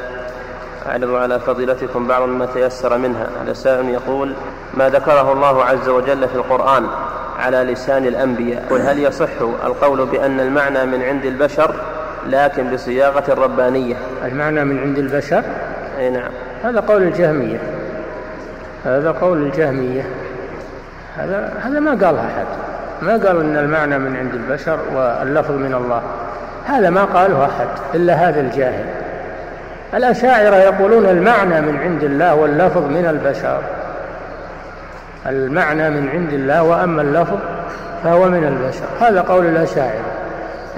أعرض على فضيلتكم بعض ما تيسر منها. هذا سائل يقول ما ذكره الله عز وجل في القرآن على لسان الأنبياء؟ قل هل يصح القول بأن المعنى من عند البشر لكن بصياغة ربانية؟ المعنى من عند البشر؟ أي نعم. هذا قول الجهمية. هذا قول الجهمية. هذا هذا ما قالها أحد. ما قالوا أن المعنى من عند البشر واللفظ من الله. هذا ما قاله أحد إلا هذا الجاهل. الأشاعرة يقولون المعنى من عند الله واللفظ من البشر. المعنى من عند الله وأما اللفظ فهو من البشر. هذا قول الأشاعرة.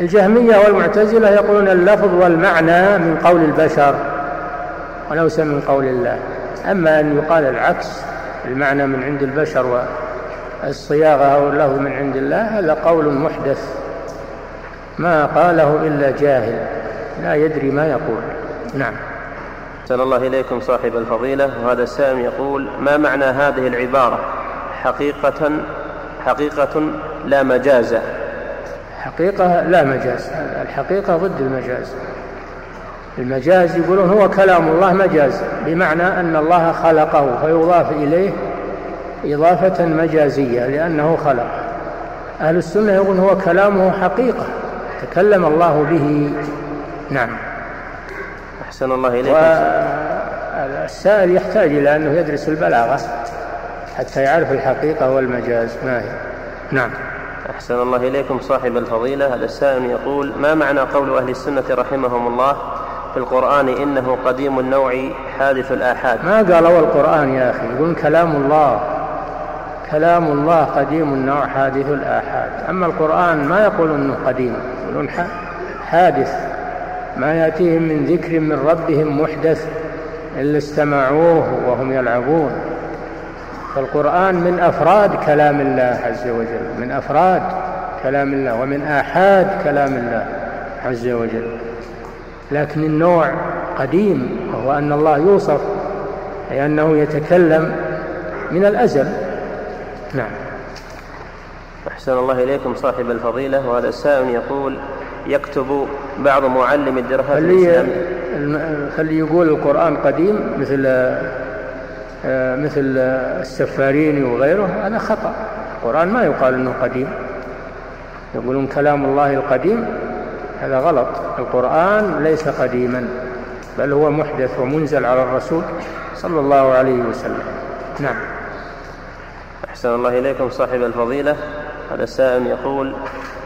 الجهمية والمعتزلة يقولون اللفظ والمعنى من قول البشر وليس من قول الله. أما أن يقال العكس المعنى من عند البشر والصياغة أو اللفظ من عند الله هذا قول محدث. ما قاله إلا جاهل لا يدري ما يقول. نعم. أحسن الله إليكم صاحب الفضيلة. وهذا السائل يقول ما معنى هذه العبارة؟ حقيقة حقيقة لا مجاز. حقيقة لا مجاز. الحقيقة ضد المجاز. المجاز يقولون هو كلام الله مجاز بمعنى أن الله خلقه فيضاف إليه إضافة مجازية لأنه خلق. أهل السنة يقولون هو كلامه حقيقة تكلم الله به. نعم. أحسن الله إليك. والسائل يحتاج إلى أنه يدرس البلاغة حتى يعرف الحقيقة والمجاز. ما هي؟ نعم. أحسن الله إليكم صاحب الفضيلة. هذا السائل يقول ما معنى قول أهل السنة رحمهم الله؟ القرآن إنه قديم النوع حادث الآحاد. ما قالوا القرآن يا أخي؟ يقول كلام الله كلام الله قديم النوع حادث الآحاد. أما القرآن ما يقول أنه قديم يقولون حادث. ما يأتيهم من ذكر من ربهم محدث إلا استمعوه وهم يلعبون. فالقرآن من أفراد كلام الله عز وجل من أفراد كلام الله ومن آحاد كلام الله عز وجل. لكن النوع قديم وهو أن الله يوصف أي أنه يتكلم من الأزل. نعم. أحسن الله إليكم صاحب الفضيلة وهذا السائل يقول يكتب بعض معلم الدراسات الإسلامية. خلي يقول القرآن قديم مثل آه، مثل السفاريني وغيره. هذا خطأ. القرآن ما يقال أنه قديم. يقولون كلام الله القديم هذا غلط. القرآن ليس قديما بل هو محدث ومنزل على الرسول صلى الله عليه وسلم. نعم. أحسن الله إليكم صاحب الفضيلة. هذا السائل يقول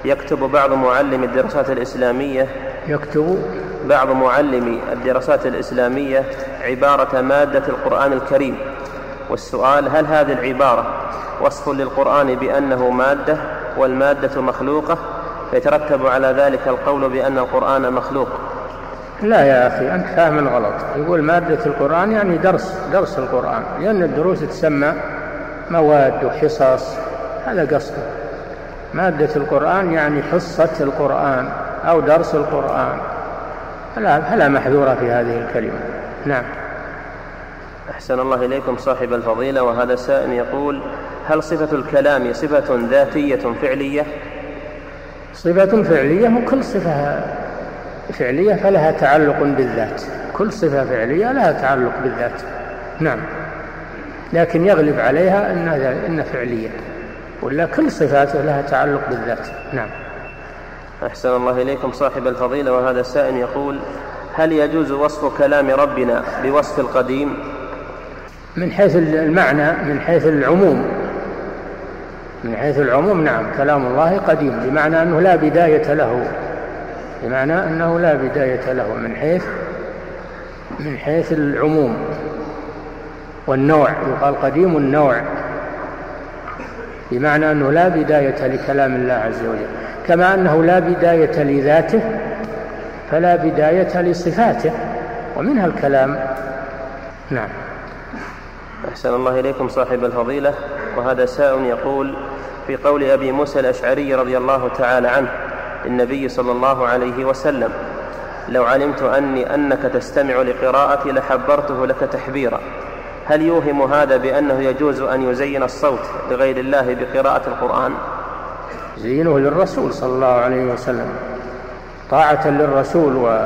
يكتب بعض معلم الدراسات الإسلامية يكتب بعض معلمي الدراسات الإسلامية عبارة مادة القرآن الكريم. والسؤال هل هذه العبارة وصف للقرآن بأنه مادة والمادة مخلوقة؟ فيترتب على ذلك القول بأن القرآن مخلوق. لا يا أخي أنت فاهم غلط. يقول مادة القرآن يعني درس درس القرآن. لأن الدروس تسمى مواد وحصص هذا قصده مادة القرآن يعني حصة القرآن أو درس القرآن. فلا, فلا محذور في هذه الكلمة. نعم. أحسن الله إليكم صاحب الفضيلة وهذا سائل يقول هل صفة الكلام صفة ذاتية فعلية؟ صفة فعلية وكل صفة فعلية فلها تعلق بالذات. كل صفة فعلية لها تعلق بالذات. نعم. لكن يغلب عليها أنها إن فعلية. ولا كل صفاته لها تعلق بالذات. نعم. أحسن الله إليكم صاحب الفضيلة وهذا السائل يقول هل يجوز وصف كلام ربنا بوصف القديم؟ من حيث المعنى من حيث العموم. من حيث العموم نعم كلام الله قديم بمعنى أنه لا بداية له. بمعنى أنه لا بداية له من حيث من حيث العموم والنوع. يقال قديم النوع. بمعنى أنه لا بداية لكلام الله عز وجل. كما أنه لا بداية لذاته فلا بداية لصفاته ومنها الكلام. نعم. أحسن الله إليكم صاحب الفضيلة. وهذا سائل يقول في قول أبي موسى الأشعري رضي الله تعالى عنه للنبي صلى الله عليه وسلم لو علمت أني أنك تستمع لقراءتي لحبرته لك تحبيرا. هل يوهم هذا بأنه يجوز أن يزين الصوت لغير الله بقراءة القرآن؟ زينه للرسول صلى الله عليه وسلم طاعة للرسول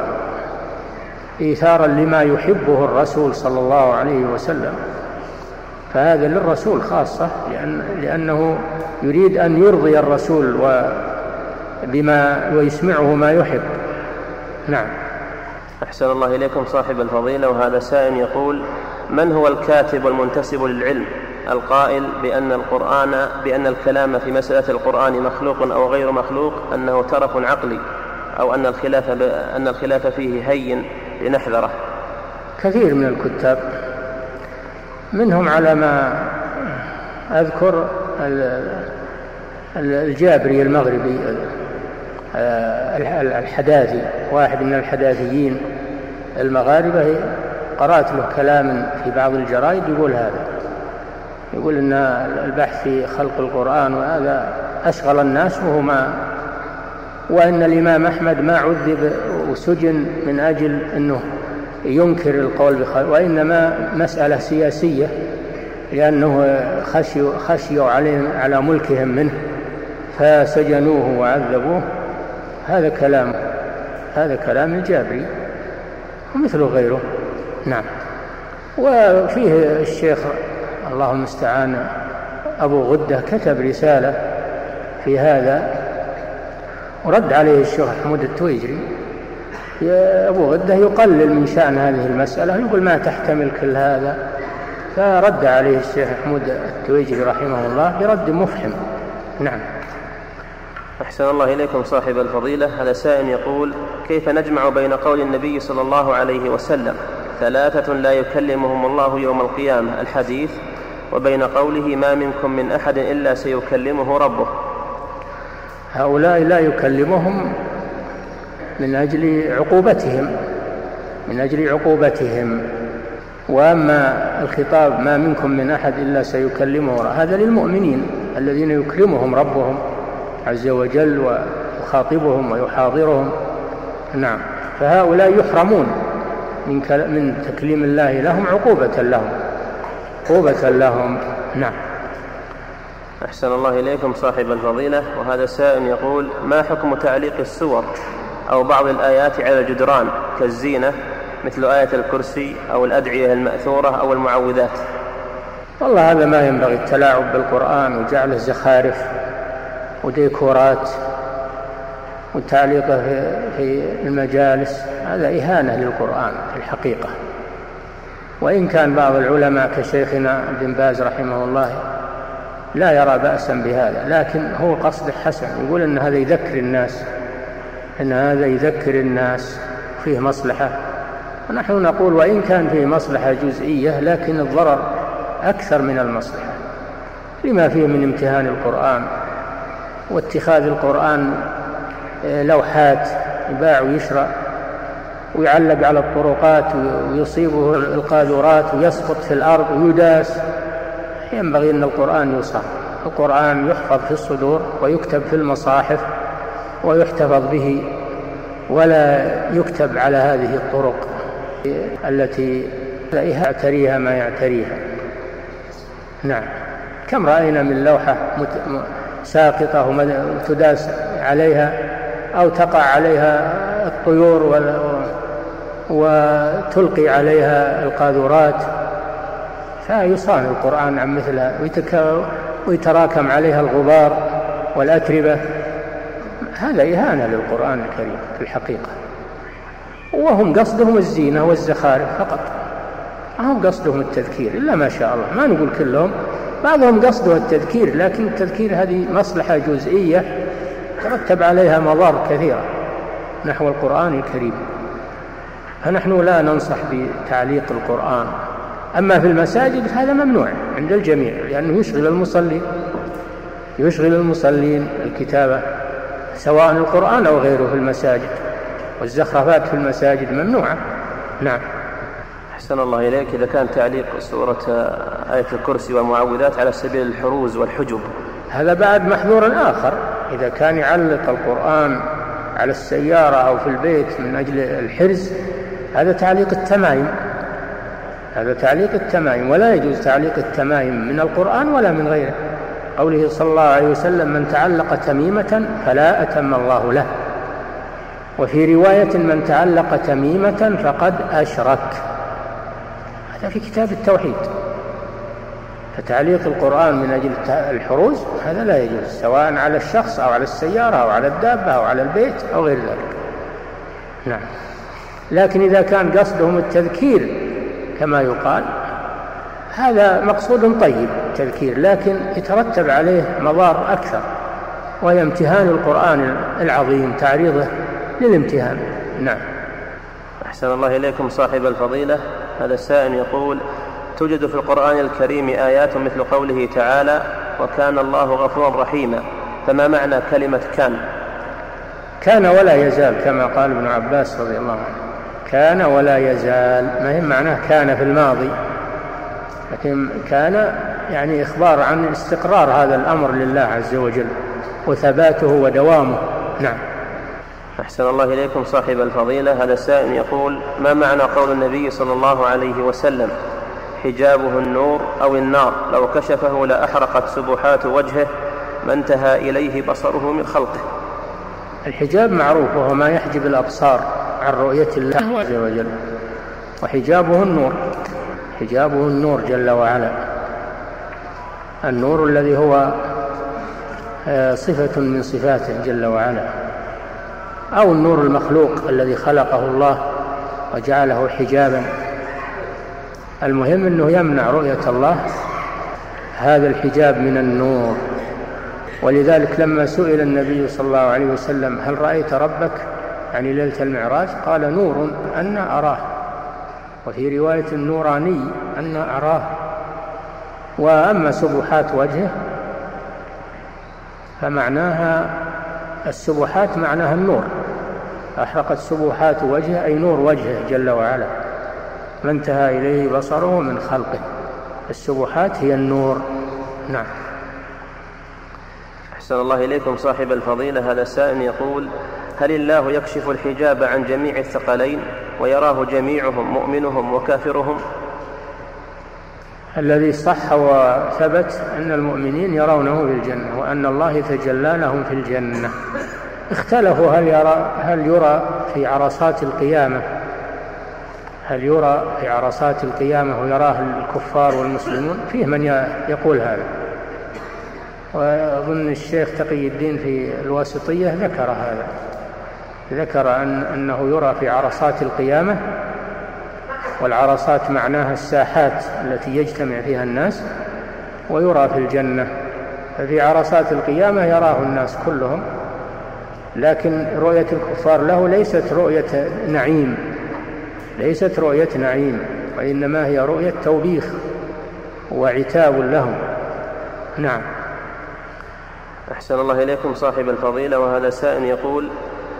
إيثارا لما يحبه الرسول صلى الله عليه وسلم. فهذا للرسول خاصة لأن لأنه يريد أن يرضي الرسول بما ويسمعه ما يحب. نعم. أحسن الله إليكم صاحب الفضيلة وهذا سائل يقول من هو الكاتب المنتسب للعلم؟ القائل بأن القرآن بأن الكلام في مسألة القرآن مخلوق أو غير مخلوق أنه ترف عقلي أو أن الخلاف أن الخلاف فيه هين لنحذره. كثير من الكتاب منهم على ما أذكر الجابري المغربي الحداثي واحد من الحداثيين المغاربة. قرأت له كلام في بعض الجرائد يقول هذا يقول إن البحث في خلق القرآن وهذا أشغل الناس وهو ما وأن الإمام أحمد ما عذب وسجن من أجل أنه ينكر القول بخلق وإنما مسألة سياسية لأنه خشيوا, خشيوا عليه على ملكهم منه فسجنوه وعذبوه. هذا كلام هذا كلام الجابري ومثل غيره. نعم. وفيه الشيخ الله المستعان أبو غدة كتب رسالة في هذا ورد عليه الشيخ حمود التويجري. أبو غدة يقلل من شأن هذه المسألة يقول ما تحتمل كل هذا؟ فرد عليه الشيخ حمود التويجري رحمه الله برد مفحم. نعم. أحسن الله إليكم صاحب الفضيلة. هذا سائل يقول كيف نجمع بين قول النبي صلى الله عليه وسلم ثلاثة لا يكلمهم الله يوم القيامة الحديث وبين قوله ما منكم من أحد إلا سيكلمه ربه؟ هؤلاء لا يكلمهم من أجل عقوبتهم من أجل عقوبتهم. وأما الخطاب ما منكم من أحد إلا سيكلمه هذا للمؤمنين الذين يكرمهم ربهم عز وجل ويخاطبهم ويحاضرهم. نعم. فهؤلاء يحرمون من من تكليم الله لهم عقوبة لهم عقوبة لهم. نعم. أحسن الله إليكم صاحب الفضيلة. وهذا سائل يقول ما حكم تعليق السور؟ أو بعض الآيات على الجدران كالزينة مثل آية الكرسي أو الأدعية المأثورة أو المعوذات. والله هذا ما ينبغي التلاعب بالقرآن وجعله زخارف وديكورات وتعليقه في المجالس هذا إهانة للقرآن في الحقيقة. وإن كان بعض العلماء كشيخنا ابن باز رحمه الله لا يرى بأسا بهذا لكن هو قصده حسن يقول أن هذا يذكر الناس أن هذا يذكر الناس فيه مصلحة. ونحن نقول وإن كان فيه مصلحة جزئية لكن الضرر أكثر من المصلحة. لما فيه من امتهان القرآن واتخاذ القرآن آه، لوحات يباع ويشرى ويعلق على الطرقات ويصيبه القاذورات ويسقط في الأرض ويداس. ينبغي أن القرآن يصان القرآن يحفظ في الصدور ويكتب في المصاحف. ويحتفظ به ولا يكتب على هذه الطرق التي يعتريها ما يعتريها. نعم. كم رأينا من لوحة ساقطة وتداس عليها أو تقع عليها الطيور وتلقي عليها القاذورات. فيصان القرآن عن مثلها. ويتراكم عليها الغبار والأتربة. هذا إهانة للقرآن الكريم في الحقيقة. وهم قصدهم الزينة والزخارف فقط. هم قصدهم التذكير إلا ما شاء الله. ما نقول كلهم. بعضهم قصده التذكير لكن التذكير هذه مصلحة جزئية ترتب عليها مضار كثيرة نحو القرآن الكريم. فنحن لا ننصح بتعليق القرآن. أما في المساجد هذا ممنوع عند الجميع لأنه يشغل المصلين. يشغل المصلين الكتابة. سواء القرآن أو غيره في المساجد. والزخرفات في المساجد ممنوعة. نعم. أحسن الله إليك. إذا كان تعليق سورة آية الكرسي والمعوذات على سبيل الحروز والحجب. هذا بعد محذور آخر. إذا كان يعلق القرآن على السيارة أو في البيت من أجل الحرز هذا تعليق التمايم. هذا تعليق التمايم. ولا يجوز تعليق التمايم من القرآن ولا من غيره. قوله صلى الله عليه وسلم من تعلق تميمة فلا أتم الله له. وفي رواية من تعلق تميمة فقد أشرك. هذا في كتاب التوحيد. فتعليق القرآن من أجل الحروز هذا لا يجوز سواء على الشخص أو على السيارة أو على الدابة أو على البيت أو غير ذلك. نعم. لكن إذا كان قصدهم التذكير كما يقال هذا مقصود طيب تذكير لكن يترتب عليه مضار أكثر وهي امتهان القرآن العظيم تعريضه للامتهان. نعم. أحسن الله إليكم صاحب الفضيلة. هذا السائل يقول توجد في القرآن الكريم آيات مثل قوله تعالى وكان الله غفورا رحيما فما معنى كلمة كان كان ولا يزال كما قال ابن عباس رضي الله عنه. كان ولا يزال ما هي معناه؟ كان في الماضي. لكن كان يعني إخبار عن استقرار هذا الأمر لله عز وجل وثباته ودوامه. نعم. أحسن الله إليكم صاحب الفضيلة. هذا السائل يقول ما معنى قول النبي صلى الله عليه وسلم حجابه النور أو النار لو كشفه لأحرقت سبحات وجهه ما انتهى إليه بصره من خلقه. الحجاب معروف وهو ما يحجب الأبصار عن رؤية الله عز وجل. وحجابه النور. حجابه النور جل وعلا. النور الذي هو آه، صفة من صفاته جل وعلا. أو النور المخلوق الذي خلقه الله وجعله حجابا. المهم أنه يمنع رؤية الله هذا الحجاب من النور. ولذلك لما سئل النبي صلى الله عليه وسلم هل رأيت ربك؟ يعني ليلة المعراج قال نور أن أراه. وفي رواية النوراني أن أراه. وأما سبحات وجهه فمعناها السبحات معناها النور. أحرقت سبحات وجهه أي نور وجهه جل وعلا. ما انتهى إليه بصره من خلقه. السبحات هي النور. نعم. أحسن الله إليكم صاحب الفضيلة. هذا سائل يقول هل الله يكشف الحجاب عن جميع الثقلين؟ ويراه جميعهم مؤمنهم وكافرهم. الذي صح وثبت أن المؤمنين يرونه في الجنة وأن الله يتجلى لهم في الجنة. اختلفوا هل يرى هل يرى في عرصات القيامة هل يرى في عرصات القيامة ويراه الكفار والمسلمون؟ فيه من يقول هذا. وأظن الشيخ تقي الدين في الواسطية ذكر هذا. ذكر أن أنه يرى في عرصات القيامة والعرصات معناها الساحات التي يجتمع فيها الناس ويرى في الجنة. ففي عرصات القيامة يراه الناس كلهم لكن رؤية الكفار له ليست رؤية نعيم ليست رؤية نعيم وإنما هي رؤية توبيخ وعتاب لهم. نعم. أحسن الله إليكم صاحب الفضيلة وهذا سائل يقول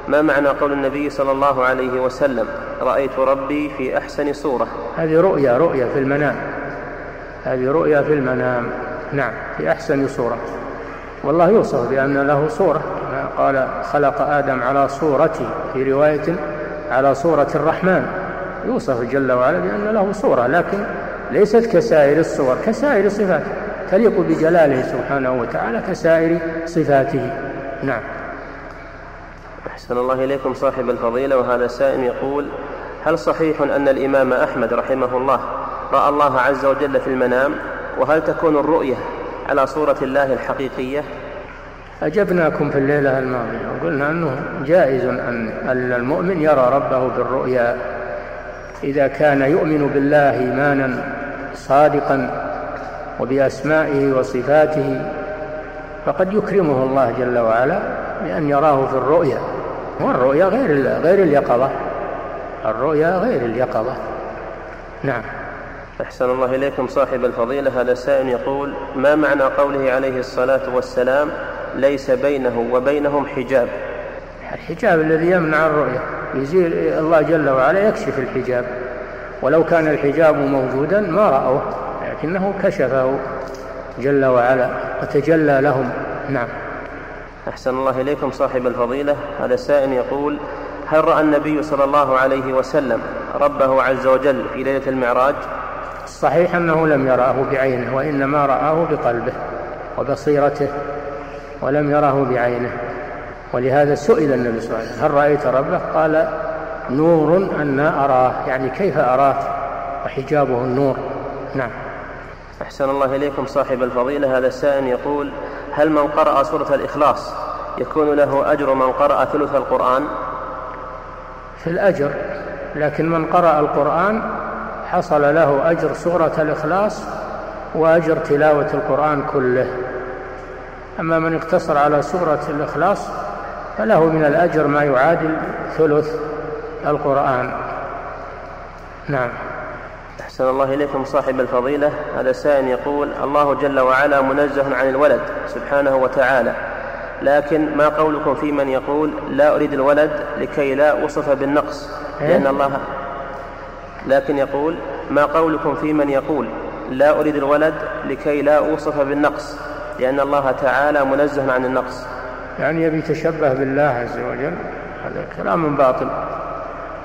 ما معنى قول النبي صلى الله عليه وسلم؟ رأيت ربي في أحسن صورة. هذه رؤيا رؤيا في المنام. هذه رؤيا في المنام. نعم في أحسن صورة. والله يوصف بأن له صورة. قال خلق آدم على صورته في رواية على صورة الرحمن. يوصف جل وعلا بأن له صورة لكن ليست كسائر الصور كسائر صفاته. تليق بجلاله سبحانه وتعالى كسائر صفاته. نعم. أحسن الله إليكم صاحب الفضيلة وهذا سائل يقول هل صحيح أن الإمام أحمد رحمه الله رأى الله عز وجل في المنام؟ وهل تكون الرؤية على صورة الله الحقيقية؟ أجبناكم في الليلة الماضية وقلنا أنه جائز أن المؤمن يرى ربه بالرؤيا. إذا كان يؤمن بالله إيمانا صادقا وبأسمائه وصفاته فقد يكرمه الله جل وعلا بأن يراه في الرؤيا. والرؤيا غير غير اليقظة. الرؤيا غير اليقظة. نعم. أحسن الله إليكم صاحب الفضيلة. هذا سائل يقول ما معنى قوله عليه الصلاة والسلام ليس بينه وبينهم حجاب؟ الحجاب الذي يمنع الرؤية يزيل الله جل وعلا يكشف الحجاب. ولو كان الحجاب موجودا ما رأوه لكنه كشفه جل وعلا وتجلى لهم. نعم. أحسن الله إليكم صاحب الفضيلة. هذا سائل يقول هل رأى النبي صلى الله عليه وسلم ربه عز وجل في ليلة المعراج؟ الصحيح أنه لم يراه بعينه وإنما رآه بقلبه وبصيرته ولم يره بعينه. ولهذا سئل النبي صلى الله عليه وسلم هل رأيت ربه؟ قال نور أنا أراه يعني كيف أراه؟ وحجابه النور. نعم. أحسن الله إليكم صاحب الفضيلة. هذا السائل يقول هل من قرأ سورة الإخلاص يكون له أجر من قرأ ثلث القرآن؟ في الأجر لكن من قرأ القرآن حصل له أجر سورة الإخلاص وأجر تلاوة القرآن كله. أما من اقتصر على سورة الإخلاص فله من الأجر ما يعادل ثلث القرآن. نعم. أحسن الله إليكم صاحب الفضيلة. هذا سائل يقول الله جل وعلا منزه عن الولد سبحانه وتعالى. لكن ما قولكم في من يقول لا أريد الولد لكي لا أوصف بالنقص إيه؟ لأن الله لكن يقول ما قولكم في من يقول لا أريد الولد لكي لا أوصف بالنقص لأن الله تعالى منزه عن النقص. يعني يبي يتشبه بالله عز وجل. هذا كلام باطل.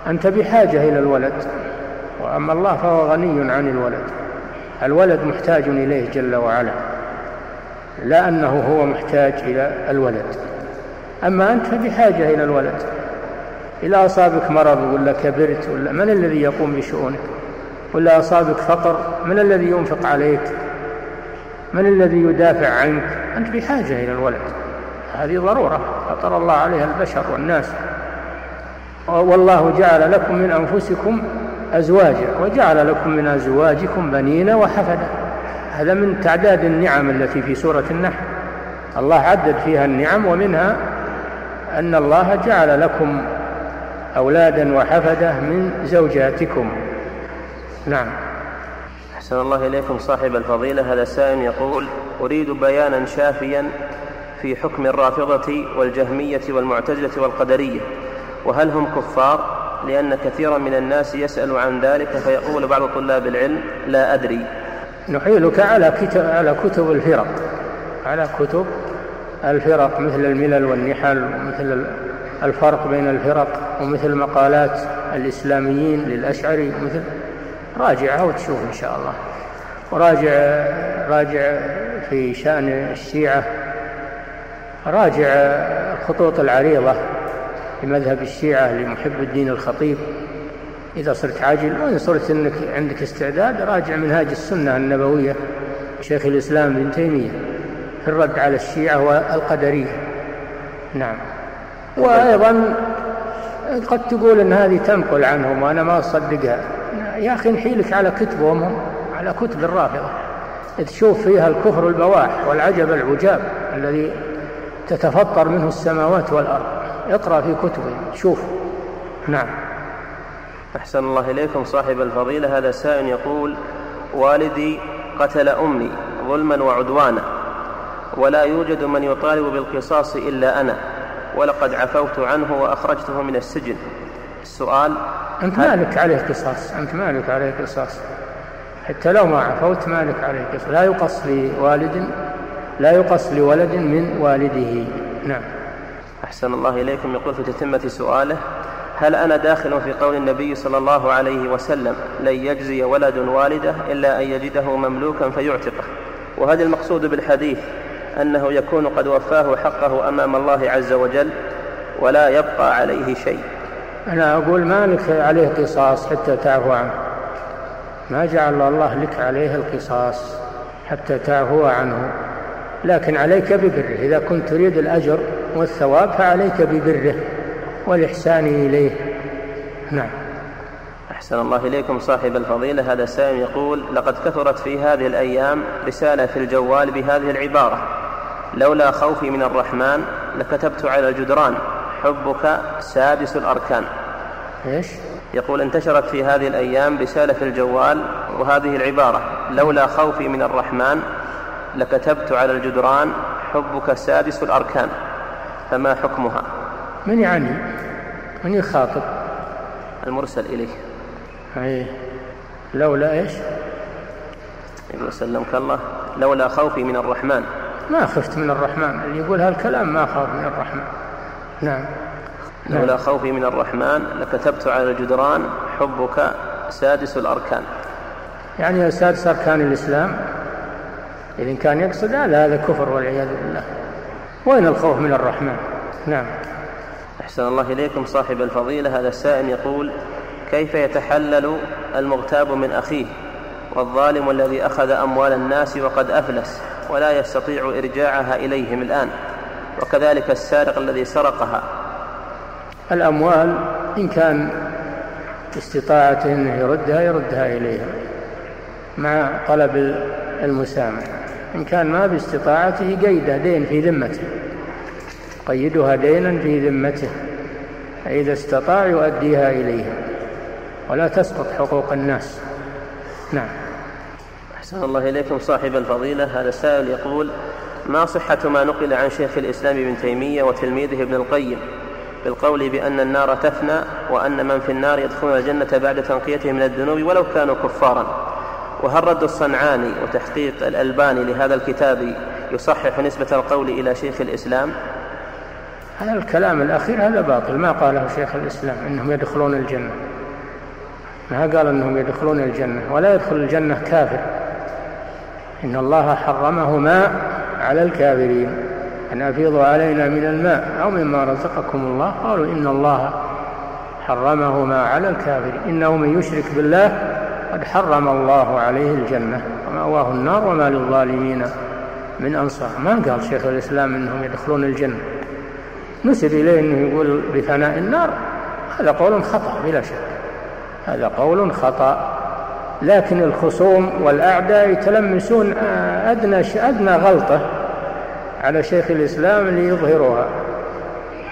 أنت بحاجة إلى الولد. وأما الله فهو غني عن الولد. الولد محتاج إليه جل وعلا لا أنه هو محتاج إلى الولد. أما أنت بحاجة إلى الولد. إذا أصابك مرض ولا كبرت ولا من الذي يقوم بشؤونك؟ ولا أصابك فقر من الذي ينفق عليك؟ من الذي يدافع عنك؟ أنت بحاجة إلى الولد. هذه ضرورة فطر الله عليها البشر والناس. والله جعل لكم من أنفسكم أزواجا وجعل لكم من أزواجكم بنين وحفدا. هذا من تعداد النعم التي في سورة النحل. الله عدد فيها النعم ومنها أن الله جعل لكم أولادا وحفدة من زوجاتكم. نعم. أحسن الله إليكم صاحب الفضيلة. هذا سائل يقول أريد بيانا شافيا في حكم الرافضة والجهمية والمعتزلة والقدرية وهل هم كفار؟ لأن كثيرا من الناس يسأل عن ذلك فيقول بعض طلاب العلم لا أدري. نحيلك على كتب على كتب الفرق. على كتب الفرق مثل الملل والنحل ومثل الفرق بين الفرق ومثل مقالات الإسلاميين للأشعري مثل راجعها وتشوف إن شاء الله. وراجع راجع في شأن الشيعة. راجع الخطوط العريضة. لمذهب الشيعة لمحب الدين الخطيب. إذا صرت عاجل وإن صرت أنك عندك استعداد راجع منهاج السنة النبوية شيخ الإسلام ابن تيمية في الرد على الشيعة والقدرية. نعم. وأيضا قد تقول أن هذه تنقل عنهم وأنا ما أصدقها. يا أخي نحيلك على كتبهم هم على كتب الرافضة. تشوف فيها الكفر البواح والعجب العجاب الذي تتفطر منه السماوات والأرض. اقرأ في كتبهم شوف. نعم. أحسن الله إليكم صاحب الفضيلة. هذا سائل يقول والدي قتل أمي ظلما وعدوانا ولا يوجد من يطالب بالقصاص إلا أنا ولقد عفوت عنه وأخرجته من السجن. السؤال أنت مالك عليه قصاص؟ أنت مالك عليه قصاص؟ حتى لو ما عفوت مالك عليه قصاص. لا يقص لوالد لا يقص لولد من والده. نعم. أحسن الله إليكم. يقول في تتمة سؤاله هل أنا داخل في قول النبي صلى الله عليه وسلم لن يجزي ولد والده إلا أن يجده مملوكا فيعتقه وهل المقصود بالحديث أنه يكون قد وفاه حقه أمام الله عز وجل ولا يبقى عليه شيء. أنا أقول ما لك عليه قصاص حتى تعفو عنه. ما جعل الله لك عليه القصاص حتى تعفو عنه. لكن عليك ببره. إذا كنت تريد الأجر والثواب فعليك ببره والإحسان إليه. نعم. أحسن الله إليكم صاحب الفضيلة. هذا سائل يقول لقد كثرت في هذه الأيام رسالة في الجوال بهذه العبارة لولا خوفي من الرحمن لكتبت على الجدران حبك سادس الأركان إيش؟ يقول انتشرت في هذه الأيام رسالة في الجوال وهذه العبارة لولا خوفي من الرحمن لكتبت على الجدران حبك سادس الأركان فما حكمها؟ من يعني؟ من يخاطب. المرسل إليه أي. لولا إيش؟ يقول سلمك الله. لولا خوفي من الرحمن. ما خفت من الرحمن. اللي يقول هالكلام ما خاف من الرحمن. نعم. لولا نعم. خوفي من الرحمن لكتبت على الجدران حبك سادس الأركان. يعني سادس أركان الإسلام؟ إذا كان يقصد هذا هذا كفر والعياذ بالله. وين الخوف من الرحمن؟ نعم. أحسن الله إليكم صاحب الفضيلة. هذا السائل يقول كيف يتحلل المغتاب من أخيه؟ والظالم الذي أخذ أموال الناس وقد أفلس ولا يستطيع إرجاعها إليهم الآن وكذلك السارق الذي سرقها. الأموال إن كان استطاعته أنه يردها يردها إليها مع طلب المسامحة. إن كان ما باستطاعته قيده دين في ذمته. قيدها دينا في ذمته. فإذا استطاع يؤديها إليها ولا تسقط حقوق الناس. نعم. أحسن الله إليكم صاحب الفضيلة. هذا السائل يقول ما صحة ما نقل عن شيخ الإسلام ابن تيمية وتلميذه ابن القيم؟ بالقول بأن النار تفنى وأن من في النار يدخلون الجنة بعد تنقيتهم من الذنوب ولو كانوا كفارا. وهل رد الصنعاني وتحقيق الألباني لهذا الكتاب يصحح نسبة القول إلى شيخ الإسلام؟ هذا الكلام الأخير هذا باطل. ما قاله شيخ الإسلام إنهم يدخلون الجنة. ما قال إنهم يدخلون الجنة. ولا يدخل الجنة كافر. إن الله حرمهما على الكافرين. أن أفيضوا علينا من الماء. أو مما رزقكم الله. قالوا إن الله حرمهما على الكافرين. إنه من يشرك بالله قد حرم الله عليه الجنة ومأواه النار وما للظالمين من أنصار. ما قال شيخ الإسلام أنهم يدخلون الجنة؟ نسب إليه أنه يقول بفناء النار. هذا قول خطأ بلا شك. هذا قول خطأ. لكن الخصوم والأعداء يتلمسون أدنى أدنى غلطة على شيخ الإسلام ليظهروها.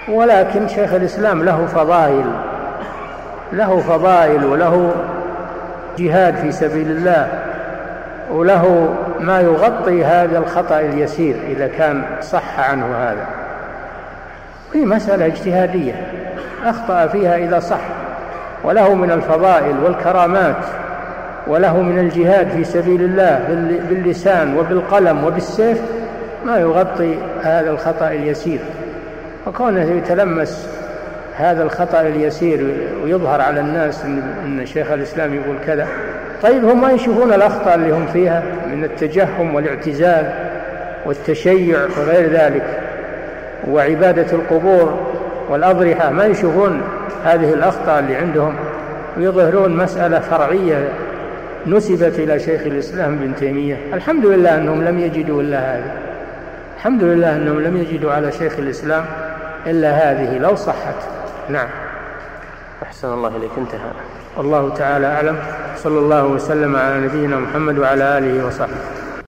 ولكن شيخ الإسلام له فضائل له فضائل وله جهاد في سبيل الله وله ما يغطي هذا الخطأ اليسير إذا كان صح عنه هذا. هي مسألة اجتهادية أخطأ فيها إذا صح وله من الفضائل والكرامات وله من الجهاد في سبيل الله باللسان وبالقلم وبالسيف ما يغطي هذا الخطأ اليسير. وكونه يتلمس هذا الخطأ اليسير ويظهر على الناس أن شيخ الإسلام يقول كذا. طيب هم ما يشوفون الأخطاء اللي هم فيها؟ من التجهم والاعتزال والتشيع وغير ذلك وعبادة القبور والأضرحة. ما يشوفون هذه الأخطاء اللي عندهم؟ ويظهرون مسألة فرعية نسبت إلى شيخ الإسلام ابن تيمية. الحمد لله أنهم لم يجدوا إلا هذا الحمد لله أنهم لم يجدوا على شيخ الإسلام إلا هذه لو صحت. نعم. أحسن الله إليك انتهى. الله تعالى أعلم. صلى الله وسلم على نبينا محمد وعلى آله وصحبه.